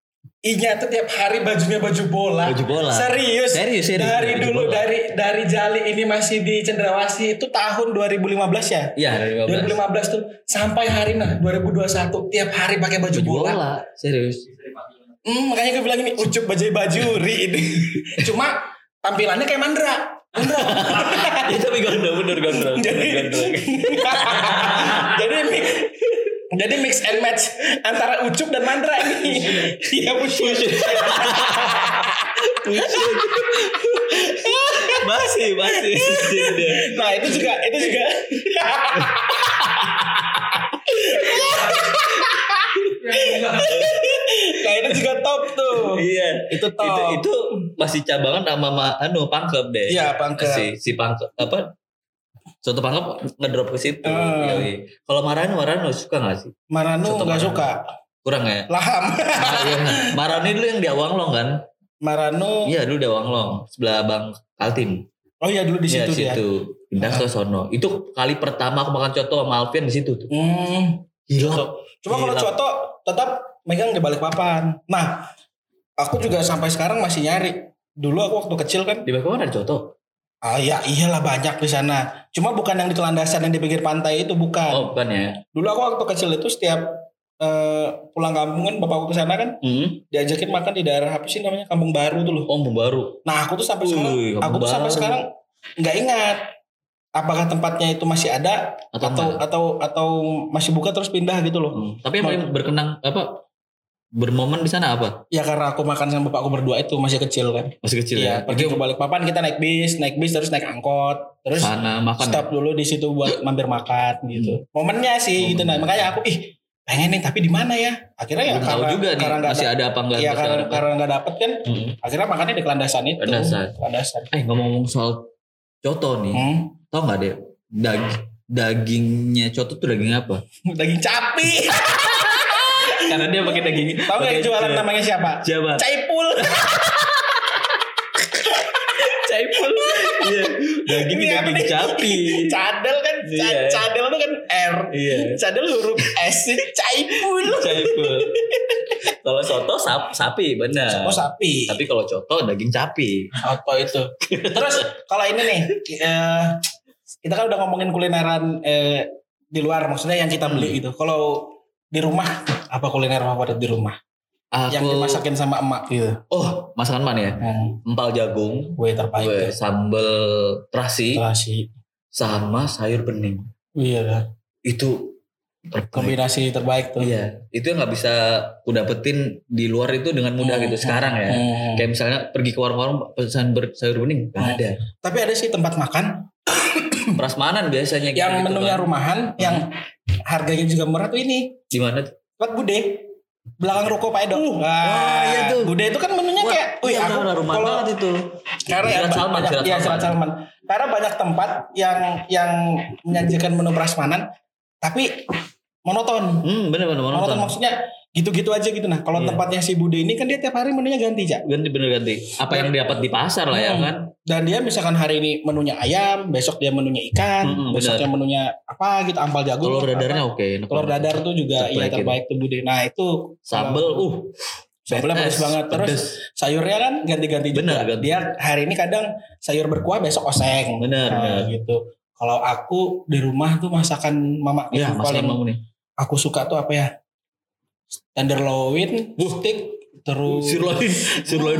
I-nya tuh tiap hari bajunya baju bola. Baju bola. Serius. Serius, serius. Dari Baju dulu bola. dari dari Jali ini masih di Cendrawasih itu tahun 2015 ya. Iya, dari 15. 2015 tuh sampai hari nah 2021 tiap hari pakai baju, Baju bola. bola. Serius. Hmm, makanya gue bilang ini ucup bajai bajuri ini. Cuma tampilannya kayak Mandra. Mandra. ya tapi gondrong, bener gondrong. jadi jadi jadi mix and match antara ucup dan Mandra ini. Iya push. masih, masih. Nah itu juga itu juga. nah itu juga top tuh. Iya. Itu top. Itu itu masih cabangan sama ma- anu pangkep deh. Iya, Pangkep. Si si pangkep apa? Soto pangkep ngedrop ke situ. Yoi. Kalau Marano Marano suka gak sih? Maranu Soto nggak Maranu. suka. Kurang ya? Laham. Mar- iya. Marano dulu yang di Awang Long kan? Marano. Iya dulu Dawanglong sebelah Bang Kaltim. Oh iya dulu di Iya, situ dia. situ. Pindah ke sono. Itu kali pertama aku makan coto sama Alfian di situ tuh. Hmm. Gila. Cuma kalau coto tetap megang di balik papan. Nah, aku juga sampai sekarang masih nyari. Dulu aku waktu kecil kan, Di bawah ada coto. Ah ya iyalah banyak di sana. Cuma bukan yang di telandasan yang di pinggir pantai itu bukan. Oh bukan ya. Dulu aku waktu kecil itu setiap eh, pulang kampung kan bapakku ke sana kan Hmm. diajakin makan di daerah apa sih namanya Kampung Baru tuh loh. Oh baru. Nah, aku tuh sampai sekarang aku tuh Kampung sampai Baru. sekarang nggak ingat apakah tempatnya itu masih ada Atau, atau atau atau masih buka terus pindah gitu loh. Hmm. Tapi yang paling berkenang apa bermomen di sana apa? Ya karena aku makan sama bapakku berdua itu masih kecil kan. Masih kecil Iya, ya. pergi ke Balikpapan kita naik bis, naik bis terus naik angkot, terus sana makan. stop dulu di situ buat mampir makan gitu. Momennya sih gitu nah, Momennya. makanya aku ih pengen nih tapi di mana ya? Akhirnya ya Belum karena juga nih karena masih ada, apa enggak ya masih karena karena nggak dapet kan, Hmm. akhirnya makannya di kelandasan itu. Kelandasan. Kelandasan. Eh ngomong-ngomong soal coto nih, Hmm. tau nggak deh daging dagingnya coto tuh daging apa? Daging capi. Karena dia pakai daging. Tahu nggak jualan namanya siapa? Siapa? Caipul. Caipul. Iya. Dagingnya Ini apa daging nih? capi. Cadel kan, Iya. cadel itu kan R. Iya. Cadel huruf S, caipul. Caipul. Kalau soto sap, sapi benar. Oh sapi. Tapi kalau coto daging capi. Soto itu. Terus kalau ini nih, eh, kita kan udah ngomongin kulineran eh, di luar, maksudnya yang kita beli gitu. Kalau di rumah, apa kuliner favorit di rumah? Aku Yang dimasakin sama emak gitu. Oh, masakan mana ya? Hmm, Empal jagung, gue terbaik. gue tuh. sambal terasi Terasi. sama sayur bening. Iya kan. Itu terbaik. Kombinasi terbaik tuh. Iya, itu yang nggak bisa ku dapetin di luar itu dengan mudah Hmm, gitu sekarang ya. Hmm. Kayak misalnya pergi ke warung-warung pesan ber- sayur bening, nggak Hmm. ada. Tapi ada sih tempat makan Prasmanan biasanya yang gitu menunya kan. rumahan, yang harganya juga murah tuh ini. Di mana tuh? Tempat Bude. Belakang ruko Pak Edo. Uh, wah, iya tuh. Bude itu kan menunya Wah, kayak, wih iya, aku benar, rumah kalau banget itu. karena ya Salman, banyak, Sirat ya, Salman. Salman. Karena banyak tempat yang yang menyajikan menu prasmanan tapi monoton. Hmm, bener bener Monoton monoton. maksudnya gitu-gitu aja gitu. Nah, kalau Iya. tempatnya si Bude ini kan dia tiap hari menunya ganti, Cak. Ganti bener ganti. Apa yang dapat di pasar lah ya Hmm. kan? Dan dia misalkan hari ini menunya ayam, besok dia menunya ikan, Hmm, besoknya menunya apa gitu, ampal jagung. Telur dadarnya oke. enak Telur dadar tuh juga Terbaik iya terbaik tuh Bude. Nah, itu Sambel, uh, Sambelnya badass, bagus banget. Terus pedes. sayurnya kan ganti-ganti juga. Benar, ganti. Dia hari ini kadang sayur berkuah, besok oseng. Benar, Nah, benar. gitu. Kalau aku di rumah tuh masakan mama Ya, yang masakan paling kamu nih. aku suka tuh apa ya? Tenderloin, steak, terus Sirloin, sirloin.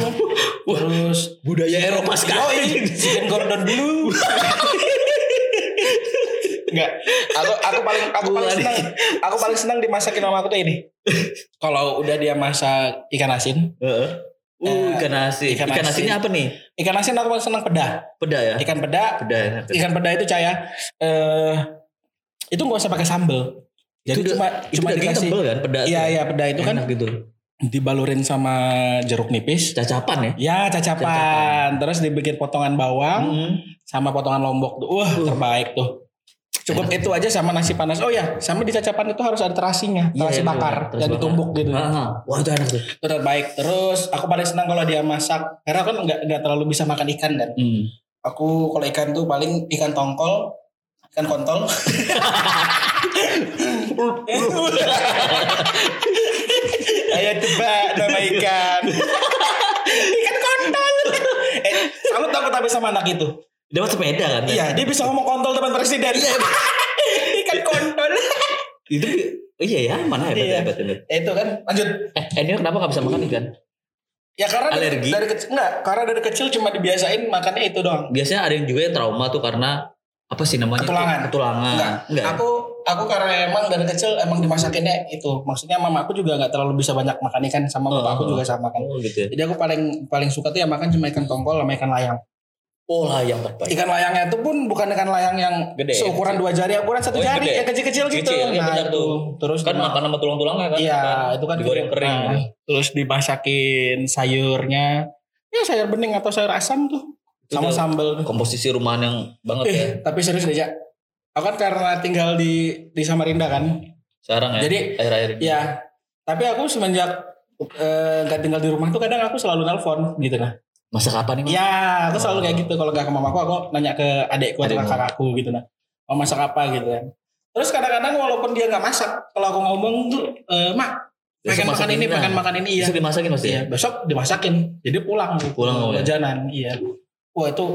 Terus budaya Eropa sekali. chicken Gordon Blue. Enggak, aku aku paling aku paling senang aku paling senang dimasakin sama aku tuh ini. Kalau udah dia masak ikan asin, Heeh. Uh, Eh, ikan asin. ikan Ikan, asin. asinnya apa nih? ikan asin aku paling senang peda. Peda ya? Ikan peda, Peda ikan peda itu caya. Eh itu nggak usah pakai sambel. Jadi Itu cuma Itu cuma dikasih tebel kan? Peda Iya tuh. iya peda itu kan Enak gitu. dibalurin sama jeruk nipis. Cacapan ya? Ya cacapan. Cacapan. Terus dibikin potongan bawang Hmm. sama potongan lombok tuh. Wah, Uh. terbaik tuh. Cukup itu aja sama nasi panas. Oh ya, sama di cacapan itu harus ada terasinya, Iya, terasi iya, bakar, terasi dan ditumbuk gitu. Ah, wah itu enak tuh. Itu terbaik. Terus aku paling senang kalau dia masak karena kan nggak nggak terlalu bisa makan ikan kan. Hmm. Aku kalau ikan tuh paling ikan tongkol, ikan kontol. Ayo tebak nama ikan. ikan kontol. eh, salut aku tapi sama anak itu. Dapat sepeda kan? Iya, dia bisa ngomong kontol depan presiden. ikan kontol. Itu iya ya, mana hebat Iya. hebat hebat. itu kan lanjut. Eh, ini kenapa nggak bisa makan ikan? Ya karena dari- Alergi? dari, kecil enggak, karena dari kecil cuma dibiasain makannya itu doang. Biasanya ada yang juga yang trauma tuh karena apa sih namanya? Ketulangan. Ketulangan. Enggak, Enggak. Aku aku karena emang dari kecil emang dimasakinnya itu. Maksudnya mama aku juga nggak terlalu bisa banyak makan ikan sama Oh, aku oh. juga sama kan. Oh gitu ya. Jadi aku paling paling suka tuh ya makan cuma ikan tongkol sama ikan layang. Oh lah yang terbaik. Ikan layangnya itu pun bukan ikan layang yang Gede, seukuran dua jari, ukuran satu Oh, jari, gede. yang kecil-kecil gitu. Kecil, iya nah, benar itu. tuh. Terus Kan makan sama tulang-tulangnya kan? Iya, Kan itu kan digoreng kering. Nah, Terus dimasakin sayurnya. Ya sayur bening atau sayur asam tuh. Sama tuh sambal. komposisi rumahan yang banget ya. Eh, tapi serius deh. Aku kan karena tinggal di di Samarinda kan. Sekarang ya. Jadi, akhir-akhir ini. Ya, tapi aku semenjak eh, nggak tinggal di rumah tuh kadang aku selalu nelpon gitu nah. Masak apa nih? Ya, aku selalu Oh. kayak gitu. Kalau nggak ke mamaku, aku nanya ke adekku atau ke Adekmu. kakakku gitu nah. Mau masak apa gitu kan. Terus kadang-kadang walaupun dia nggak masak, kalau aku ngomong tuh, eh, mak, pengen makan ini, lah. pengen makan ini ya. Besok dimasakin mas Iya, ya? besok dimasakin. Jadi pulang. Pulang ke oleh. janan. Iya. Wah itu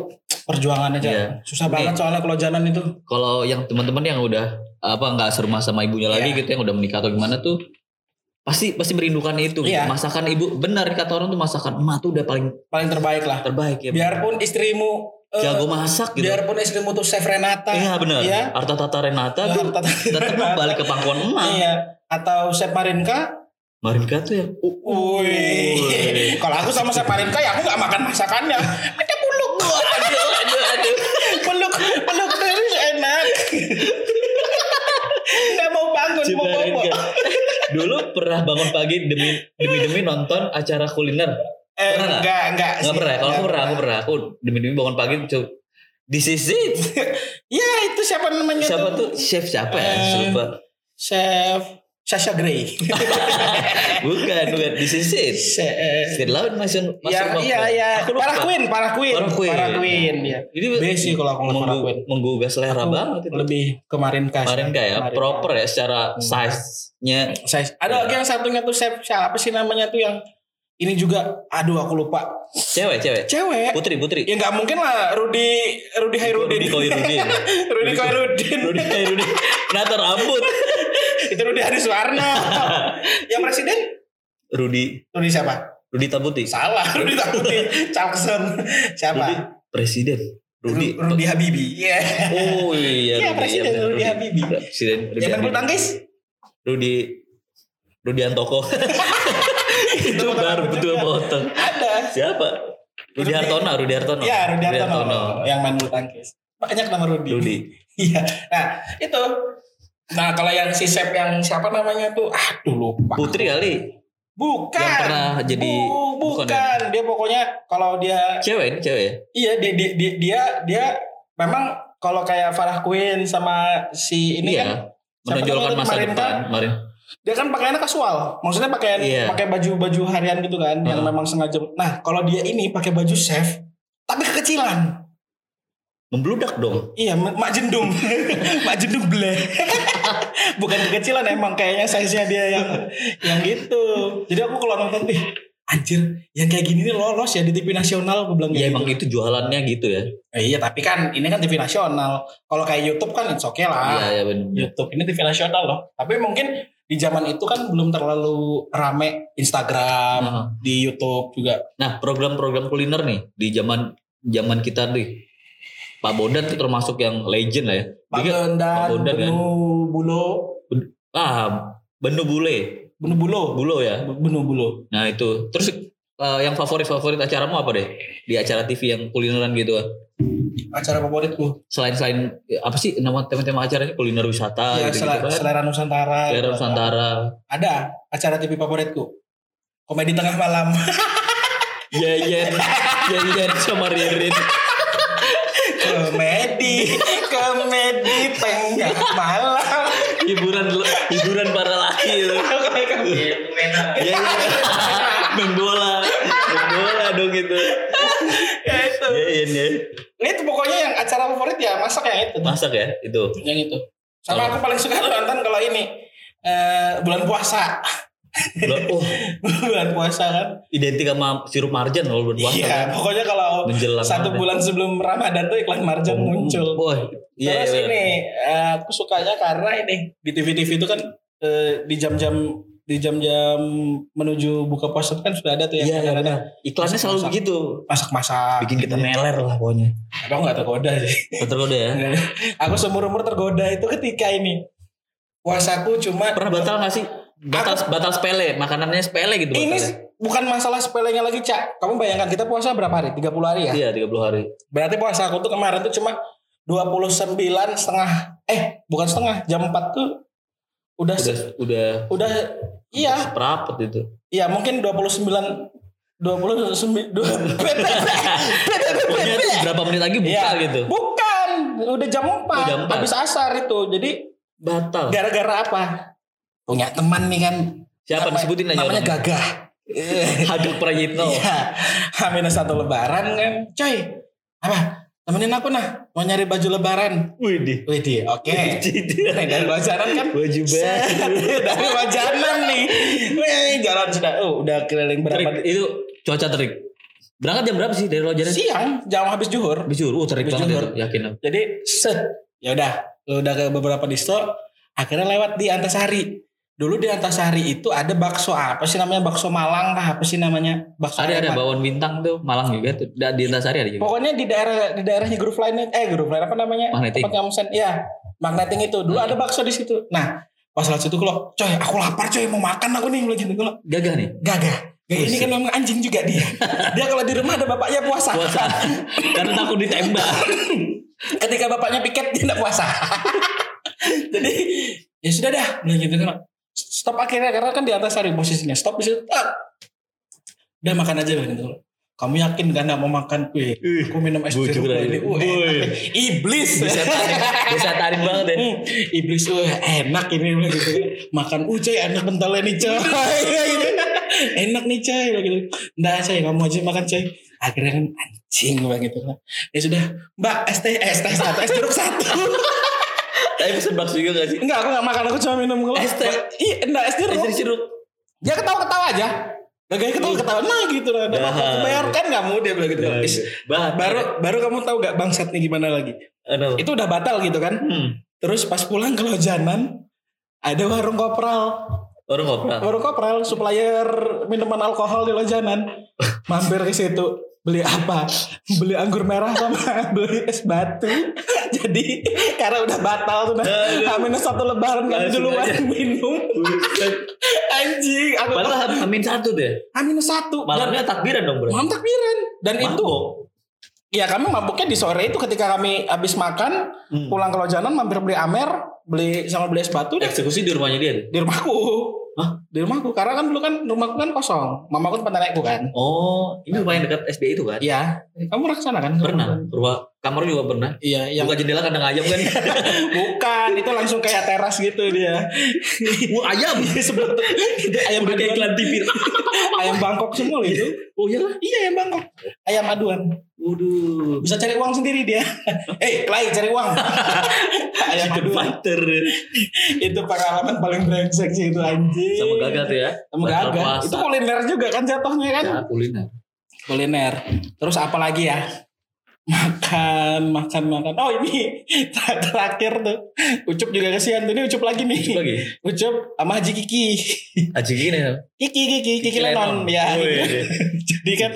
perjuangan aja. Iya. Susah Nih. banget soalnya kalau janan itu. Kalau yang teman-teman yang udah apa nggak serumah sama ibunya lagi Iya. gitu yang udah menikah atau gimana tuh pasti pasti merindukan itu. Iya. Masakan ibu benar kata orang tuh masakan emak tuh udah paling Paling terbaik lah. terbaik ya. Biarpun istrimu eh, Jago masak gitu. biarpun istrimu tuh chef Renata. Iya benar. Iya. Arta Tata Renata tuh Harta- tetap balik ke pangkuan emak. Iya. Atau chef Marinka. Marinka tuh yang Wih. Kalau aku sama chef Marinka ya aku nggak makan masakannya. Ada peluk. aduh aduh aduh. peluk peluk terus enak. Nggak mau bangun mau bobo. Dulu pernah bangun pagi demi demi demi nonton acara kuliner. Eh, Pernah nggak? enggak, enggak. Nggak sih. pernah. ya? Kalau aku pernah, aku pernah. Aku demi demi bangun pagi coba. This is it. Ya itu siapa namanya Siapa tuh chef siapa ya? Lupa. Chef Sasha Grey. Bukan, bukan. This is it. Se- eh, Firlaun masuk masuk Ya, iya, iya. Para Queen, para Queen. Para Queen. Para Queen, ya. Ini Besi kalau aku ngeliat para menggu- Queen. menggugah selera Aku banget itu. Lebih kemarin kas. Kemarin kayak Kemarin proper ya secara Hmm. size-nya. Size. Ada lagi yang satunya tuh chef siapa sih namanya tuh yang ini juga aduh aku lupa. Cewek, cewek. Cewek. Putri, putri. Ya nggak mungkin lah Rudi Rudi Hairudin. Rudi Koirudin. Rudi Koirudin. Rudi Koirudin. Nata rambut. Itu Rudi Hadi Suwarno. yang presiden Rudi Rudi siapa? Rudi Tabuti. Salah, Rudi Takuti. Calkson. Siapa? Rudi presiden. Rudi. Ru- Rudi Habibi. Iya. Oh iya. Iya, presiden. Rudi Habibie. Presiden Rudi Yang main bulu tangkis? Rudi Rudi Antoko. itu baru betul potong. Ada. Siapa? Rudi Hartono, Rudi Hartono. Iya, Rudi Hartono. Yang main bulu tangkis. Banyak nama Rudi. Rudi. Iya. Nah, itu. Nah, kalau yang si chef yang siapa namanya tuh? Aduh, lupa. Putri kali. Bukan. Yang pernah jadi Bu- bukan bukan. ya? Dia pokoknya kalau dia Cewek cewek ya? iya dia dia dia dia, dia memang kalau kayak Farah Queen sama si ini iya. kan Menonjolkan masa depan. kan? Kemarin. dia kan pakaiannya kasual. Maksudnya pakaian Iya. pakai baju-baju harian gitu kan yang Hmm. memang sengaja. Nah, kalau dia ini pakai baju chef tapi kekecilan. Membludak dong. Iya, mak jendung. mak jendung ble. Bukan kekecilan emang kayaknya size-nya dia yang yang gitu. Jadi aku kalau nonton ih anjir, yang kayak gini nih lolos ya di TV nasional aku bilang Ya kayak emang gitu. itu jualannya gitu ya. Eh, iya, tapi kan ini kan TV nasional. Kalau kayak YouTube kan it's okay lah. Iya, iya benar. YouTube ini TV nasional loh. Tapi mungkin di zaman itu kan belum terlalu rame Instagram, Nah. di YouTube juga. Nah, program-program kuliner nih di zaman zaman kita nih. Pak Bondan tuh termasuk yang legend lah ya. Pak Dia- Bondan, Pak Bondan kan. Benu Bulo, Ah, Benu Bule. Benu Bulo, Bulo ya. Benu Bulo. Nah, itu. Terus eh, yang favorit-favorit acaramu apa deh? Di acara TV yang kulineran gitu kan. Acara favoritku. Selain selain eh, apa sih nama tema-tema acaranya kuliner wisata ya, gitu, sel- gitu kan. Selera Nusantara. Selera Nusantara. Ada acara TV favoritku. Komedi tengah malam. Iya. Iya, iya sama Ririn. Komedi, komedi tengah malam. Hiburan hiburan para laki itu. Iya, iya. Main bola. Main bola dong itu. ya itu. Iya, iya, iya. Itu pokoknya yang acara favorit ya masak yang itu. Masak ya itu. Yang itu. Sama Oh. aku paling suka nonton kalau ini eh, bulan puasa. Belum, oh, bulan puasa kan. identik sama sirup marjan kalau berpuasa. Iya, pokoknya kalau Menjelang satu Ramadan. bulan sebelum Ramadan tuh iklan Marjan muncul. Wah, iya, Terus iya. ini eh, aku sukanya karena ini di TV-TV itu kan eh, di jam-jam di jam-jam menuju buka puasa kan sudah ada tuh yang Iya, iya, kadang-kadang Iklannya selalu Masak. begitu. masak-masak. Bikin kita meler lah pokoknya. Aku nggak tergoda sih. Tergoda ya. aku seumur umur tergoda itu ketika ini puasaku cuma Pernah batal gak sih? Batal batal sepele, makanannya sepele gitu ini batalnya. bukan masalah sepelenya lagi cak. Kamu bayangkan kita puasa berapa hari? 30 hari ya. Iya, 30 hari. Berarti puasa aku tuh kemarin tuh cuma 29 setengah eh bukan setengah jam 4 tuh udah Udah se- udah udah iya seperapet itu. iya mungkin 29 29 dua- Pokoknya tuh berapa menit lagi buka Iya. gitu. bukan udah jam 4, jam empat. habis asar itu jadi Batal. gara-gara apa punya teman nih kan Siapa Nama- disebutin aja namanya orangnya. Gagah Hagak Prayitno. Iya. H satu lebaran kan. Coy. Apa? Temenin aku nah. Mau nyari baju lebaran. Wih di. Wih di, oke. Nah, dari wajaran kan. Baju baru. dari wajaran nih. Wih, jalan sudah. Oh, udah keliling berapa? Trik, itu cuaca terik. Berangkat jam berapa sih dari Lojaran? Siang, jam habis juhur. Bijur, oh terik Habis banget zuhur. itu, yakin. Jadi set. Ya udah, udah ke beberapa distro. Akhirnya lewat di Antasari. Dulu di Antasari itu ada bakso apa sih namanya bakso Malang kah apa sih namanya bakso Ada ada bawon bintang tuh, Malang juga tuh. Di Antasari ada juga. Pokoknya di daerah di daerahnya Groove Line eh Groove Line apa namanya? Magneting. Tempat kamu sen, iya. Magneting itu. Dulu Hmm. ada bakso di situ. Nah, pas lewat situ kalau, coy, aku lapar coy, mau makan aku nih lagi gitu. Kalau Gagah nih. gagah. Gagah ini kan memang anjing juga dia. dia kalau di rumah ada bapaknya puasa. Puasa. Karena takut ditembak. Ketika bapaknya piket dia tidak puasa. Jadi ya sudah dah, bilang gitu kan. Stop akhirnya karena kan di atas hari posisinya. Stop di situ. Ah. Udah makan aja bilang gitu. Kamu yakin kan nggak mau makan kue? Aku minum es jeruk ini. Uh, enak. Iblis. Bisa tarik, bisa tarik banget ya. Hmm, iblis wah enak ini gitu. makan uh coy enak bentalnya nih coy Gitu. enak nih coy gitu enggak coy kamu aja makan coy akhirnya kan anjing bilang gitu ya sudah mbak es teh es teh satu es jeruk satu Tapi pesen bakso juga gak sih? enggak aku enggak makan aku cuma minum kalau Es teh. iya enggak es jeruk Es sirup. dia ketawa ketawa aja Gaganya ketawa ketawa nah gitu lah bayarkan kamu dia bilang gitu Dah, Is, Bah, baru baru kamu tahu gak bangsatnya gimana lagi Aduh. itu udah batal gitu kan Hmm. terus pas pulang ke Lojanan ada warung kopral Orang ngobrol. Baru kopral supplier minuman alkohol di Lojanan. Mampir ke situ beli apa? Beli anggur merah sama beli es batu. Jadi karena udah batal tuh nah. Amin satu lebaran kan duluan minum. Anjing, aku Padahal amin satu deh. Amin satu. Malamnya takbiran dong bro. Malam takbiran. Dan itu Mabok. Ya kami mabuknya di sore itu ketika kami habis makan Hmm. pulang ke Lojanan mampir beli Amer beli sama beli es batu deh Eksekusi di rumahnya dia deh. di rumahku. Di rumahku karena kan dulu kan rumahku kan kosong. Mamaku tempat nenekku kan. Oh, ini rumah yang dekat SBI itu kan? Iya, kamu pernah ke sana kan? Pernah. Rumah kamar juga pernah. Iya, yang Buka jendela kandang ayam kan? bukan itu langsung kayak teras gitu dia. Wah ayam. Sebelah tuh itu ayam Udah kayak iklan TV. ayam Bangkok semua itu. Oh iya. Iya ayam Bangkok. Ayam aduan. Waduh. Bisa cari uang sendiri dia. Eh, Klay cari uang. ayam Chicken fighter. Itu pengalaman paling brengsek sih itu anjing. Sama gagal tuh ya. Sama gagal. Itu kuliner juga kan jatuhnya kan. Ya, kuliner. kuliner. Terus apa lagi ya? Makan, makan, makan. Oh ini ter- terakhir tuh. Ucup juga kesian tuh. Ini Ucup lagi nih. Coba lagi. Ucup sama Haji Kiki. Aji gini ya. Kiki, Kiki, Kiki Lenon. Ya. Jadi kan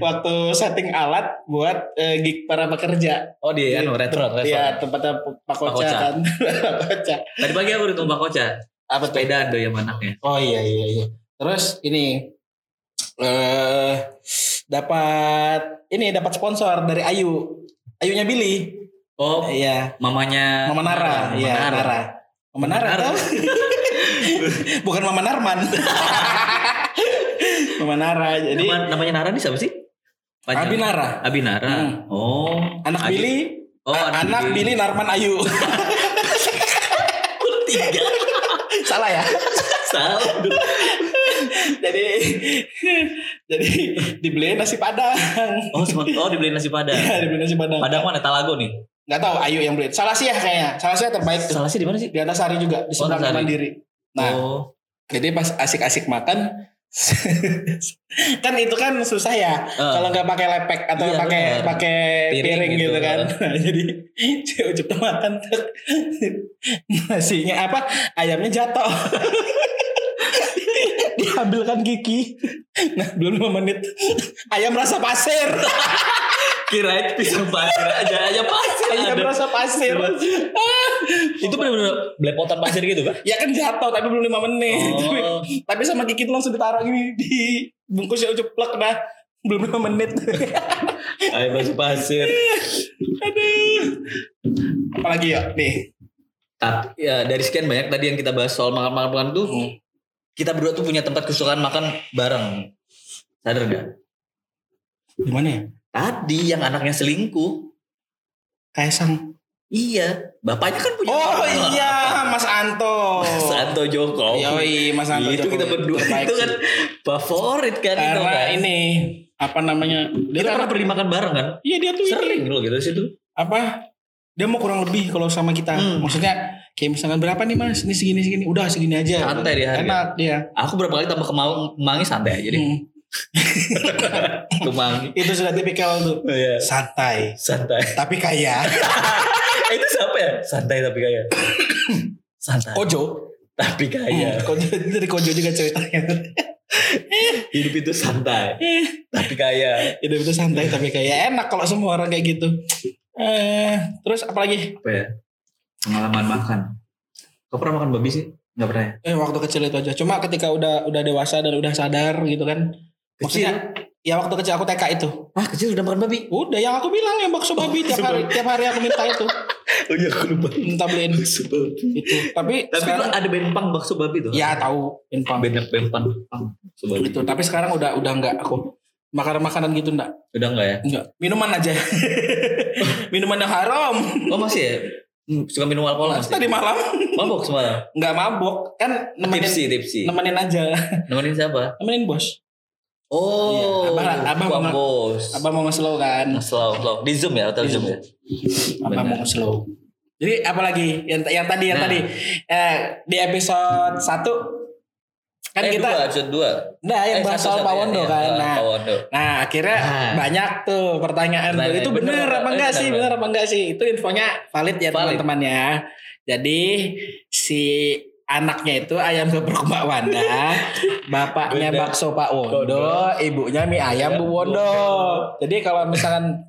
waktu setting alat buat eh, gig para pekerja. Oh di anu retro retro. Iya tempatnya Pak Pak Koca kan. Pak Koca. Tadi pagi aku di Tumpah Koca. Apa tuh? Sepedaan yang anaknya. Oh iya iya iya. Terus ini eh dapat ini dapat sponsor dari Ayu. Ayunya Billy. Oh, Iya. mamanya Mama Nara, Mama iya Nara. Nara. Mama Nara, Nara. Bukan Mama Narman. Mama Nara. Jadi Nama- namanya Nara nih siapa sih? Panjang. Abi Nara, Abi Nara. Hmm. Oh. anak Adi- Billy, Oh, a- anak Billy Narman Ayu. Tiga. Salah ya. Salah. Jadi jadi dibeliin nasi padang. Oh, semua- oh dibeliin nasi padang. Iya, dibeliin nasi padang. Padang mana? Talago nih. Nggak tahu Ayu yang beliin. Salah sih ya kayaknya. Salah sih terbaik tuh. Salah sih di mana sih? Di atas hari juga di Oh, seberang Antasari. mandiri. Nah, oh. Jadi pas asik-asik makan kan itu kan susah ya Ah. kalau nggak pakai lepek atau Iya, pakai pakai Piring piring, gitu. gitu, kan jadi si Ucup tuh makan tuh nasinya apa ayamnya jatuh diambilkan gigi nah belum lima menit ayam rasa pasir Kirain pisang pasir aja aja pasir. ayam ada. rasa pasir Itu benar-benar belepotan pasir gitu kan? ya kan jatuh tapi belum lima menit Oh. tapi sama gigi tuh langsung ditaruh gini di bungkusnya Ucup plek dah belum lima menit Ayo masuk pasir. Aduh. Apalagi ya nih. Tapi ya dari sekian banyak tadi yang kita bahas soal makan-makan tuh Hmm. Kita berdua tuh punya tempat kesukaan makan bareng. Sadar gak? Gimana ya? Tadi yang anaknya selingkuh. Kaisang. Iya, bapaknya kan punya Oh orang. iya, Mas Anto. Mas Anto. Jokowi. Yoi, Mas Santo itu Jokowi. kita berdua Terbaik itu kan favorit kan itu Karena kan. ini apa namanya? Dia Kita pernah pergi makan bareng kan? Iya dia tuh ini. Sering loh gitu situ. apa dia mau kurang lebih kalau sama kita Hmm. maksudnya kayak misalkan berapa nih mas ini segini segini udah segini aja Santai dia enak dia Aku berapa kali tambah kemau kemangi santai aja deh. Hmm. Kemangi. itu sudah tipikal tuh Iya. santai Santai. tapi kaya Eh, itu siapa ya? Santai tapi kaya. Santai. kojo Tapi kaya. Hmm, kojo dari kojo juga ceritanya Hidup itu santai. tapi kaya. hidup itu santai tapi kaya enak kalau semua orang kayak gitu eh terus apa lagi Apa ya? Pengalaman makan. Kau pernah makan babi sih? Gak pernah ya? eh waktu kecil itu aja cuma ketika udah udah dewasa dan udah sadar gitu kan maksudnya ya waktu kecil aku TK itu Ah kecil udah makan babi? udah yang aku bilang yang bakso babi tiap hari tiap hari aku minta itu Oh iya aku lupa. minta beliin Bakso babi. itu tapi, Tapi sekarang ada bempang bakso babi tuh. ya tahu infam Bener bempang. Bakso babi. itu tapi sekarang udah udah enggak aku makanan makanan gitu enggak Udah enggak ya? enggak minuman aja minuman yang haram Oh masih ya? Hmm, Suka minum alkohol masih? tadi malam Mabok semalam? enggak mabok kan nemenin Tipsi, tipsi. nemenin aja Nemenin siapa? nemenin bos Oh, Iya, abang- abang Bang mau- bos. abang mau slow kan Slow, slow. Di Zoom ya, hotel Di Zoom Zoom. ya. abang Benar. mau slow jadi apalagi yang yang tadi yang Nah. tadi eh, di episode 1 kan eh, kita dua, episode dua. nah yang Eh, bahas soal Pak ya, Wondo iya, kan soal nah. Nah akhirnya Ah. banyak tuh pertanyaan tuh. Pertanyaan. Itu bener, Bener, apa enggak sih? bener. Bener apa enggak sih? Itu infonya valid ya teman-teman ya. Jadi si anaknya itu ayam geprek Mbak Wanda, bapaknya bakso Pak Wondo, ibunya mie ayam Bu Wondo. Jadi kalau misalkan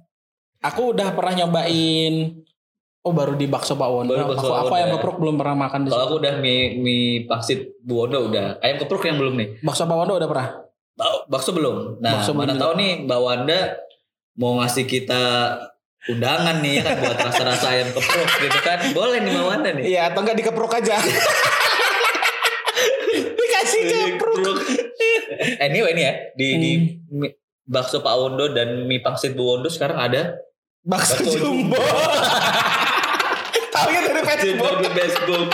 aku udah pernah nyobain Oh baru di bakso Pak Wondo. Baru bakso aku, Pak aku Wondo ayam ya. geprek belum pernah makan di Kalau aku udah mie mie pangsit Bu Wondo udah. Ayam kepruk yang belum nih. Bakso Pak Wondo udah pernah. Bak- Bakso belum. Nah, Bakso mana tahu nih Mbak Wanda mau ngasih kita undangan nih ya kan buat rasa-rasa ayam kepruk gitu kan. Boleh nih Mbak Wanda nih. Iya atau enggak dikeprok aja. Dikasih keprok. Anyway nih ya di di Hmm. mie- bakso Pak Wondo dan mie pangsit Bu Wondo sekarang ada Bakso, Bakso jumbo. Tahu ya dari Facebook. di Facebook.